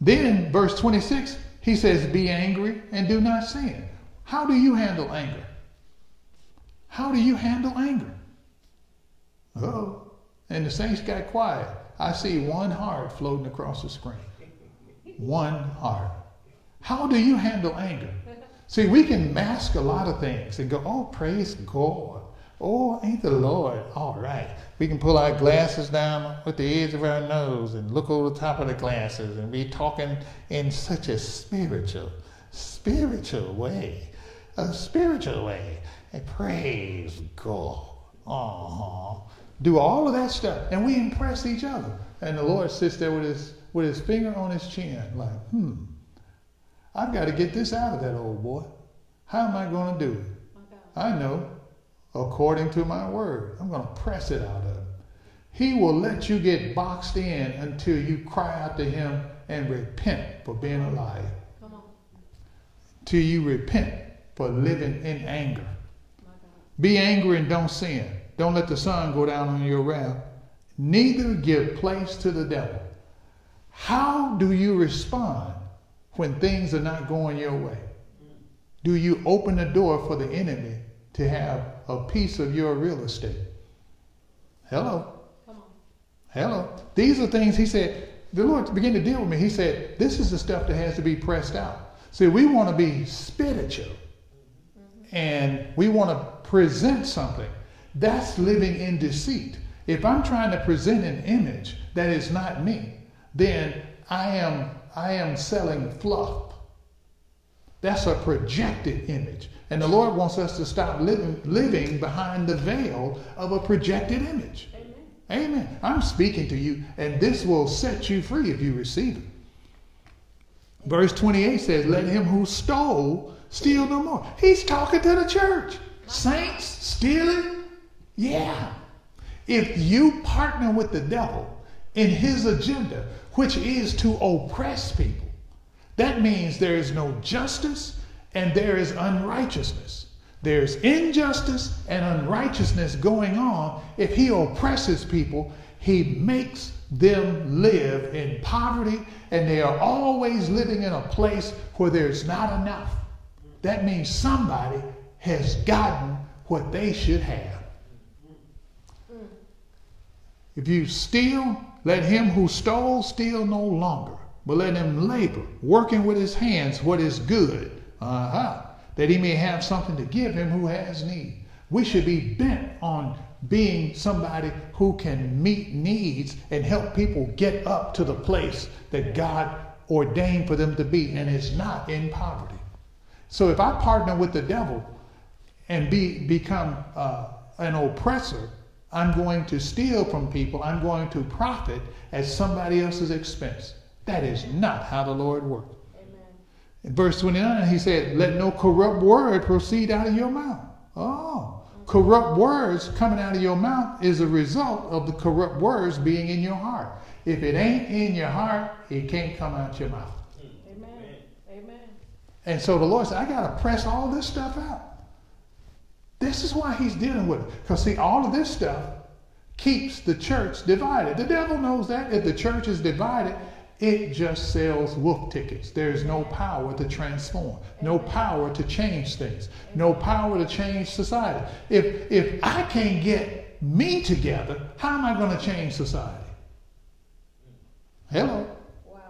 Then, verse 26, he says, Be angry and do not sin. How do you handle anger? How do you handle anger? Oh, and the saints got quiet. I see one heart floating across the screen. One heart. How do you handle anger? See, we can mask a lot of things and go, oh, praise God. Oh, ain't the Lord all right? We can pull our glasses down with the edge of our nose and look over the top of the glasses and be talking in such a spiritual, spiritual way. A spiritual way. And praise God. Uh-huh. Do all of that stuff. And we impress each other. And the Lord sits there with his with his finger on his chin, like, hmm, I've got to get this out of that old boy. How am I going to do it? I know, according to my word, I'm going to press it out of him. He will let you get boxed in until you cry out to him and repent for being a liar. Come on. Till you repent for living in anger. Be angry and don't sin. Don't let the sun go down on your wrath. Neither give place to the devil. How do you respond when things are not going your way? Do you open the door for the enemy to have a piece of your real estate? Hello. Hello. These are things he said. The Lord began to deal with me. He said, This is the stuff that has to be pressed out. See, we want to be spiritual mm-hmm. and we want to present something. That's living in deceit. If I'm trying to present an image that is not me, then I am I am selling fluff. That's a projected image. And the Lord wants us to stop living, living behind the veil of a projected image. Amen. Amen. I'm speaking to you, and this will set you free if you receive it. Verse 28 says, Let him who stole steal no more. He's talking to the church. Saints stealing? Yeah. If you partner with the devil in his agenda, which is to oppress people, that means there is no justice and there is unrighteousness. There's injustice and unrighteousness going on. If he oppresses people, he makes them live in poverty and they are always living in a place where there's not enough. That means somebody has gotten what they should have. If you steal, let him who stole steal no longer, but let him labor, working with his hands what is good, uh-huh, that he may have something to give him who has need. We should be bent on being somebody who can meet needs and help people get up to the place that God ordained for them to be, and it's not in poverty. So if I partner with the devil and be become uh, an oppressor, I'm going to steal from people. I'm going to profit at somebody else's expense. That is not how the Lord works. In verse 29, he said, Let no corrupt word proceed out of your mouth. Oh, corrupt words coming out of your mouth is a result of the corrupt words being in your heart. If it ain't in your heart, it can't come out your mouth. Amen. Amen. And so the Lord said, I got to press all this stuff out. This is why he's dealing with it. Because, see, all of this stuff keeps the church divided. The devil knows that if the church is divided, it just sells wolf tickets. There's no power to transform, no power to change things, no power to change society. If, if I can't get me together, how am I going to change society? Hello. Wow.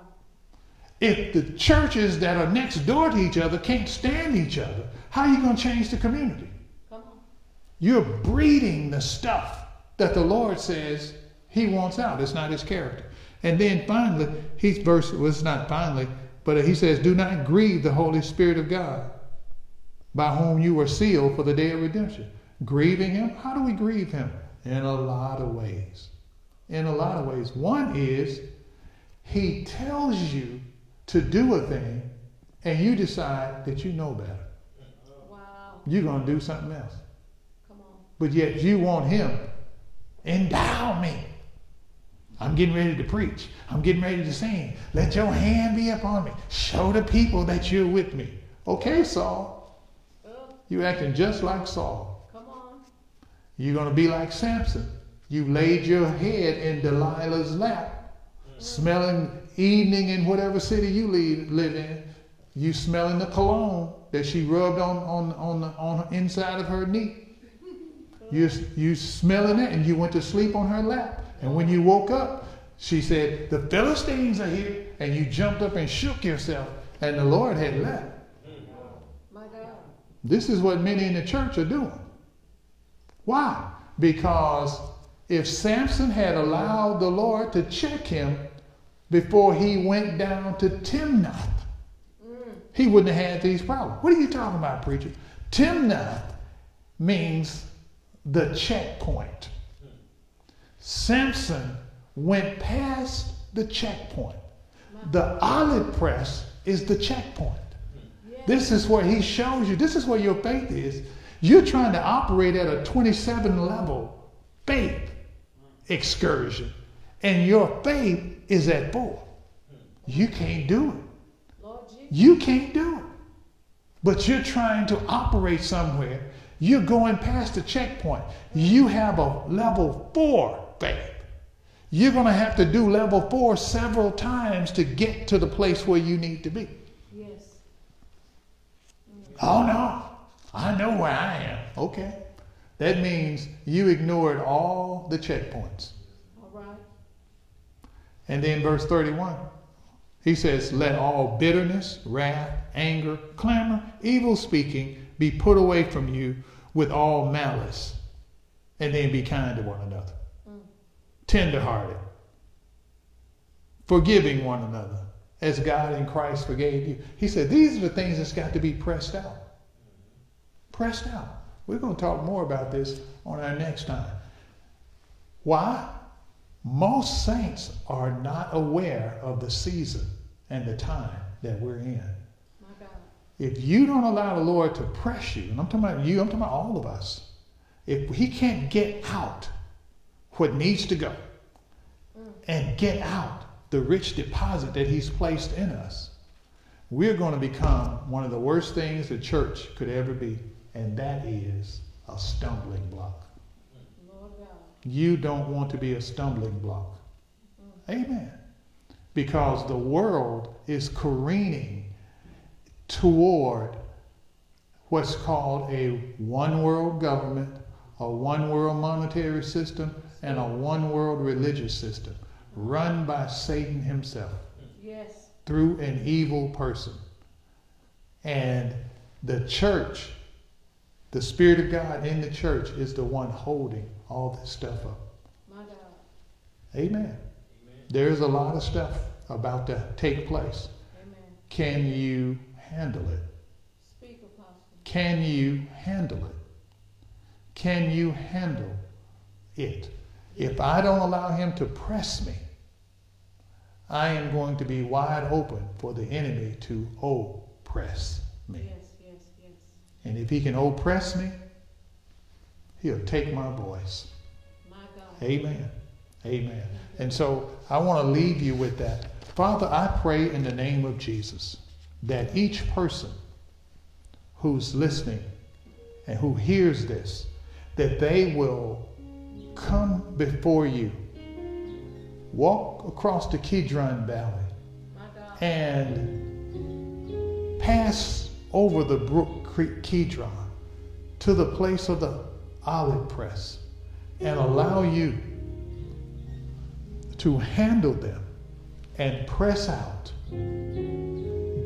If the churches that are next door to each other can't stand each other, how are you going to change the community? You're breeding the stuff that the Lord says He wants out. It's not His character. And then finally, He's verse was not finally, but He says, "Do not grieve the Holy Spirit of God, by whom you were sealed for the day of redemption." Grieving Him? How do we grieve Him? In a lot of ways. In a lot of ways. One is He tells you to do a thing, and you decide that you know better. Wow. You're going to do something else. But yet you want him. Endow me. I'm getting ready to preach. I'm getting ready to sing. Let your hand be upon me. Show the people that you're with me. Okay, Saul. You acting just like Saul. come on. You're going to be like Samson. You laid your head in Delilah's lap, mm-hmm. smelling evening in whatever city you live, live in. You smelling the cologne that she rubbed on on on the on the inside of her knee. You you smelling it, and you went to sleep on her lap. And when you woke up, she said, "The Philistines are here," and you jumped up and shook yourself, and the Lord had left. My God. This is what many in the church are doing. Why? Because if Samson had allowed the Lord to check him before he went down to Timnath, he wouldn't have had these problems. What are you talking about, preacher? Timnath means the checkpoint. Samson went past the checkpoint. The olive press is the checkpoint. This is where he shows you, this is where your faith is. You're trying to operate at a 27 level faith excursion, and your faith is at four. You can't do it. You can't do it. But you're trying to operate somewhere. You're going past the checkpoint. You have a level four faith. You're going to have to do level four several times to get to the place where you need to be. Yes. Oh no, I know where I am. Okay. That means you ignored all the checkpoints. All right. And then verse 31, he says, Let all bitterness, wrath, anger, clamor, evil speaking be put away from you with all malice. And then be kind to one another, tenderhearted, forgiving one another, as God in Christ forgave you. He said, These are the things that's got to be pressed out. Pressed out. We're going to talk more about this on our next time. Why? Most saints are not aware of the season and the time that we're in. If you don't allow the Lord to press you, and I'm talking about you, I'm talking about all of us, if He can't get out what needs to go and get out the rich deposit that He's placed in us, we're going to become one of the worst things the church could ever be, and that is a stumbling block. Lord God. You don't want to be a stumbling block. Mm-hmm. Amen. Because the world is careening toward what's called a one world government, a one world monetary system, and a one world religious system run by Satan himself Yes. through an evil person. And the church, the Spirit of God in the church, is the one holding all this stuff up. My God. Amen. There's a lot of stuff about to take place. Amen. Can you handle it? Speak, Can you handle it? Can you handle it? If I don't allow him to press me, I am going to be wide open for the enemy to oppress me. Yes, yes, yes. And if he can oppress me, he'll take my voice. My God. Amen. Amen. And so I want to leave you with that. Father, I pray in the name of Jesus that each person who's listening and who hears this, that they will come before you, walk across the Kidron Valley, and pass over the brook Creek Kidron to the place of the olive press and allow you to handle them and press out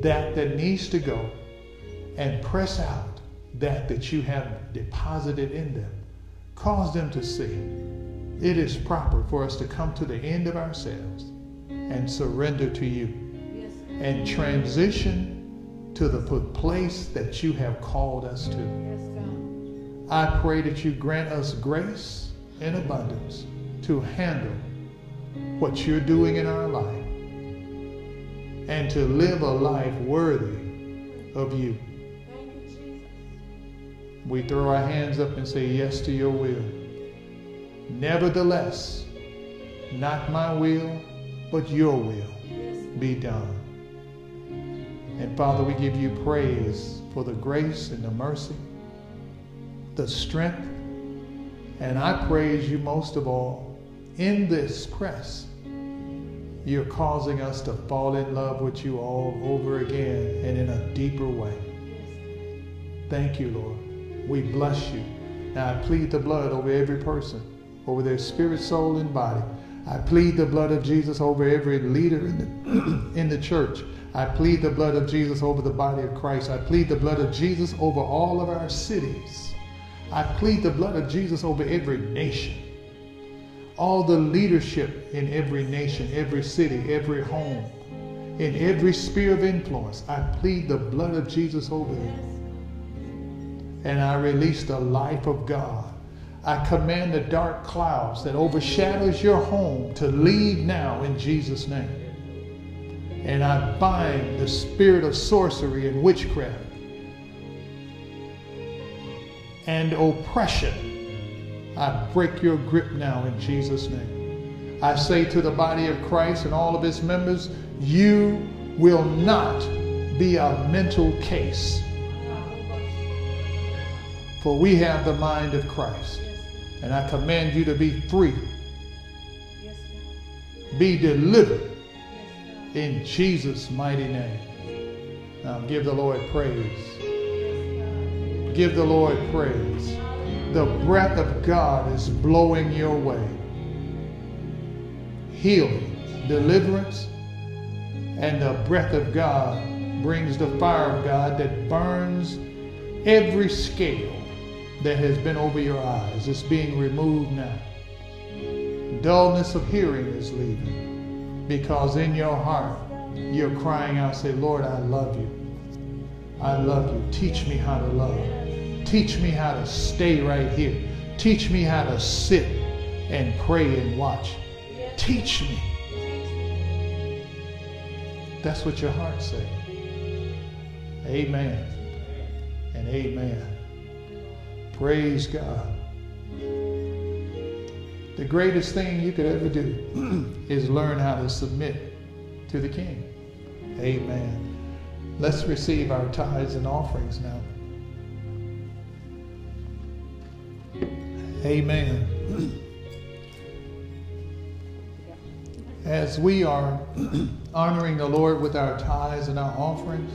that that needs to go and press out that that you have deposited in them cause them to see it is proper for us to come to the end of ourselves and surrender to you Yes. and transition to the place that you have called us to. Yes, I pray that you grant us grace and abundance to handle what you're doing in our life and to live a life worthy of you. We throw our hands up and say yes to your will. Nevertheless, not my will, but your will be done. And Father, we give you praise for the grace and the mercy, the strength, and I praise you most of all in this press. You're causing us to fall in love with you all over again and in a deeper way. Thank you, Lord. We bless you. Now I plead the blood over every person, over their spirit, soul, and body. I plead the blood of Jesus over every leader in the, <clears throat> in the church. I plead the blood of Jesus over the body of Christ. I plead the blood of Jesus over all of our cities. I plead the blood of Jesus over every nation. All the leadership in every nation, every city, every home, in every sphere of influence. I plead the blood of Jesus over them and I release the life of God. I command the dark clouds that overshadows your home to leave now in Jesus' name. And I bind the spirit of sorcery and witchcraft and oppression. I break your grip now in Jesus' name. I say to the body of Christ and all of its members, you will not be a mental case for we have the mind of Christ. And I command you to be free, be delivered in Jesus' mighty name. Now give the Lord praise. Give the Lord praise. The breath of God is blowing your way. Healing, deliverance, and the breath of God brings the fire of God that burns every scale that has been over your eyes. It's being removed now. Dullness of hearing is leaving because in your heart you're crying out, say, Lord, I love you. I love you. Teach me how to love. Teach me how to stay right here. Teach me how to sit and pray and watch. Teach me. That's what your heart says. Amen and amen. Praise God. The greatest thing you could ever do <clears throat> is learn how to submit to the King. Amen. Let's receive our tithes and offerings now. Amen. As we are honoring the Lord with our tithes and our offerings,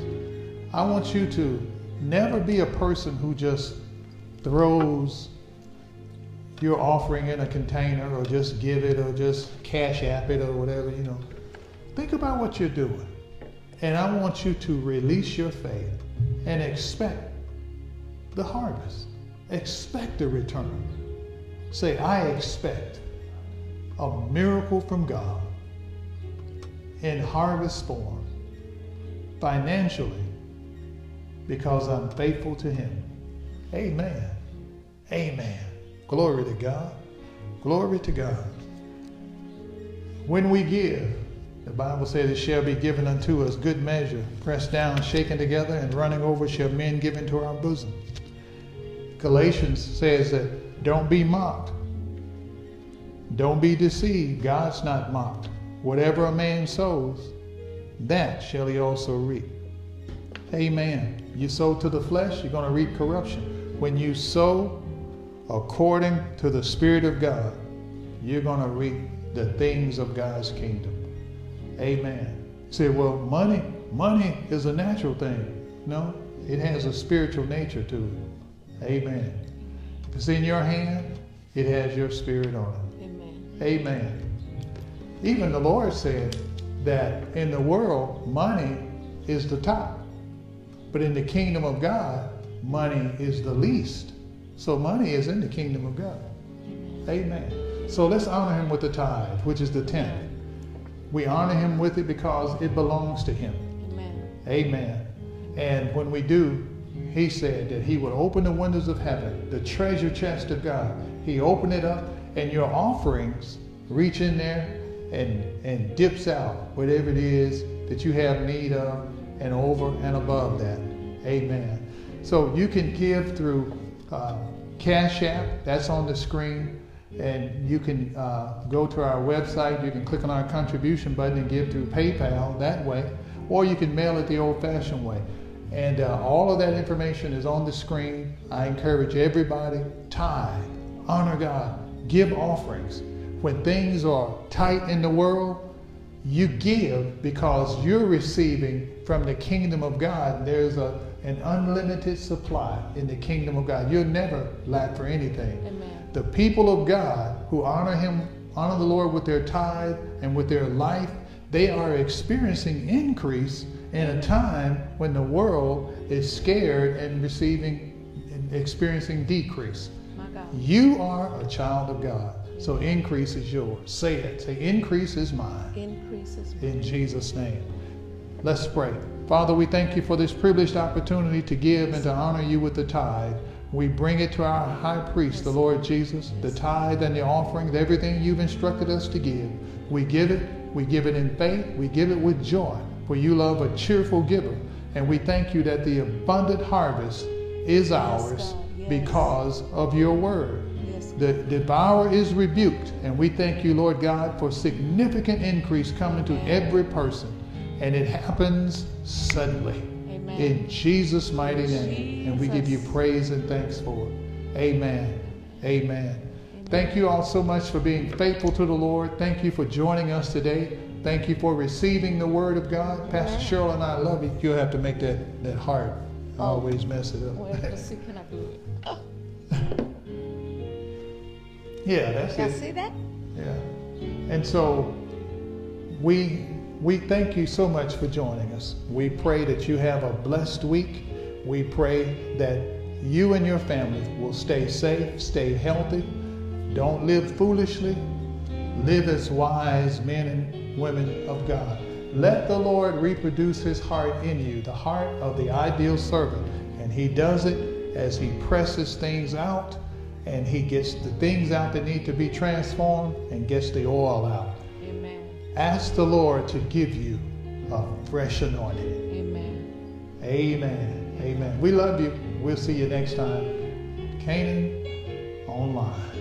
I want you to never be a person who just throws your offering in a container or just give it or just cash app it or whatever, you know. Think about what you're doing. And I want you to release your faith and expect the harvest. Expect the return. Say, I expect a miracle from God in harvest form, financially, because I'm faithful to Him. Amen. Amen. Glory to God. Glory to God. When we give, the Bible says it shall be given unto us good measure, pressed down, shaken together, and running over shall men give into our bosom. Galatians says that don't be mocked. Don't be deceived. God's not mocked. Whatever a man sows, that shall he also reap. Amen. You sow to the flesh, you're going to reap corruption. When you sow according to the Spirit of God, you're going to reap the things of God's kingdom. Amen. say, well, money, money is a natural thing. No, it has a spiritual nature to it. Amen. It's in your hand, it has your spirit on it. Amen. Amen. Even the Lord said that in the world, money is the top. But in the kingdom of God, money is the least. So money is in the kingdom of God. Amen. So let's honor him with the tithe, which is the tenth. We honor him with it because it belongs to him. Amen. Amen. And when we do, he said that he would open the windows of heaven, the treasure chest of God. He opened it up, and your offerings reach in there and, and dips out whatever it is that you have need of and over and above that. Amen. So you can give through uh, Cash App, that's on the screen. And you can uh, go to our website, you can click on our contribution button and give through PayPal that way, or you can mail it the old fashioned way. And uh, all of that information is on the screen. I encourage everybody, tithe, honor God, give offerings. When things are tight in the world, you give because you're receiving from the kingdom of God. There's a, an unlimited supply in the kingdom of God. You'll never lack for anything. Amen. The people of God who honor Him, honor the Lord with their tithe and with their life, they are experiencing increase in a time when the world is scared and receiving and experiencing decrease. My God. You are a child of God, so increase is yours. Say it. Say, increase is mine. Increases. In Jesus' name. Let's pray. Father, we thank you for this privileged opportunity to give and to honor you with the tithe. We bring it to our high priest, the Lord Jesus, the tithe and the offering, everything you've instructed us to give. We give it, we give it in faith, we give it with joy, for you love a cheerful giver. And we thank you that the abundant harvest is ours yes. because of your word. Yes. The devourer is rebuked, and we thank you, Lord God, for significant increase coming to every person. And it happens suddenly. Amen. In Jesus' mighty name. And we give you praise and thanks for it. Amen. Amen. Thank you all so much for being faithful to the Lord. Thank you for joining us today. Thank you for receiving the word of God. Pastor Cheryl and I love you. You'll have to make that, that heart. I Oh. always mess it Well, up. let's see, can I do it? <laughs> yeah, that's Y'all it. see that? Yeah. And so we we thank you so much for joining us. We pray that you have a blessed week. We pray that you and your family will stay safe, stay healthy. Don't live foolishly. Live as wise men and women of God. Let the Lord reproduce his heart in you, the heart of the ideal servant. And he does it as he presses things out and he gets the things out that need to be transformed and gets the oil out. Amen. Ask the Lord to give you a fresh anointing. Amen. Amen. Amen. We love you. We'll see you next time. Canaan Online.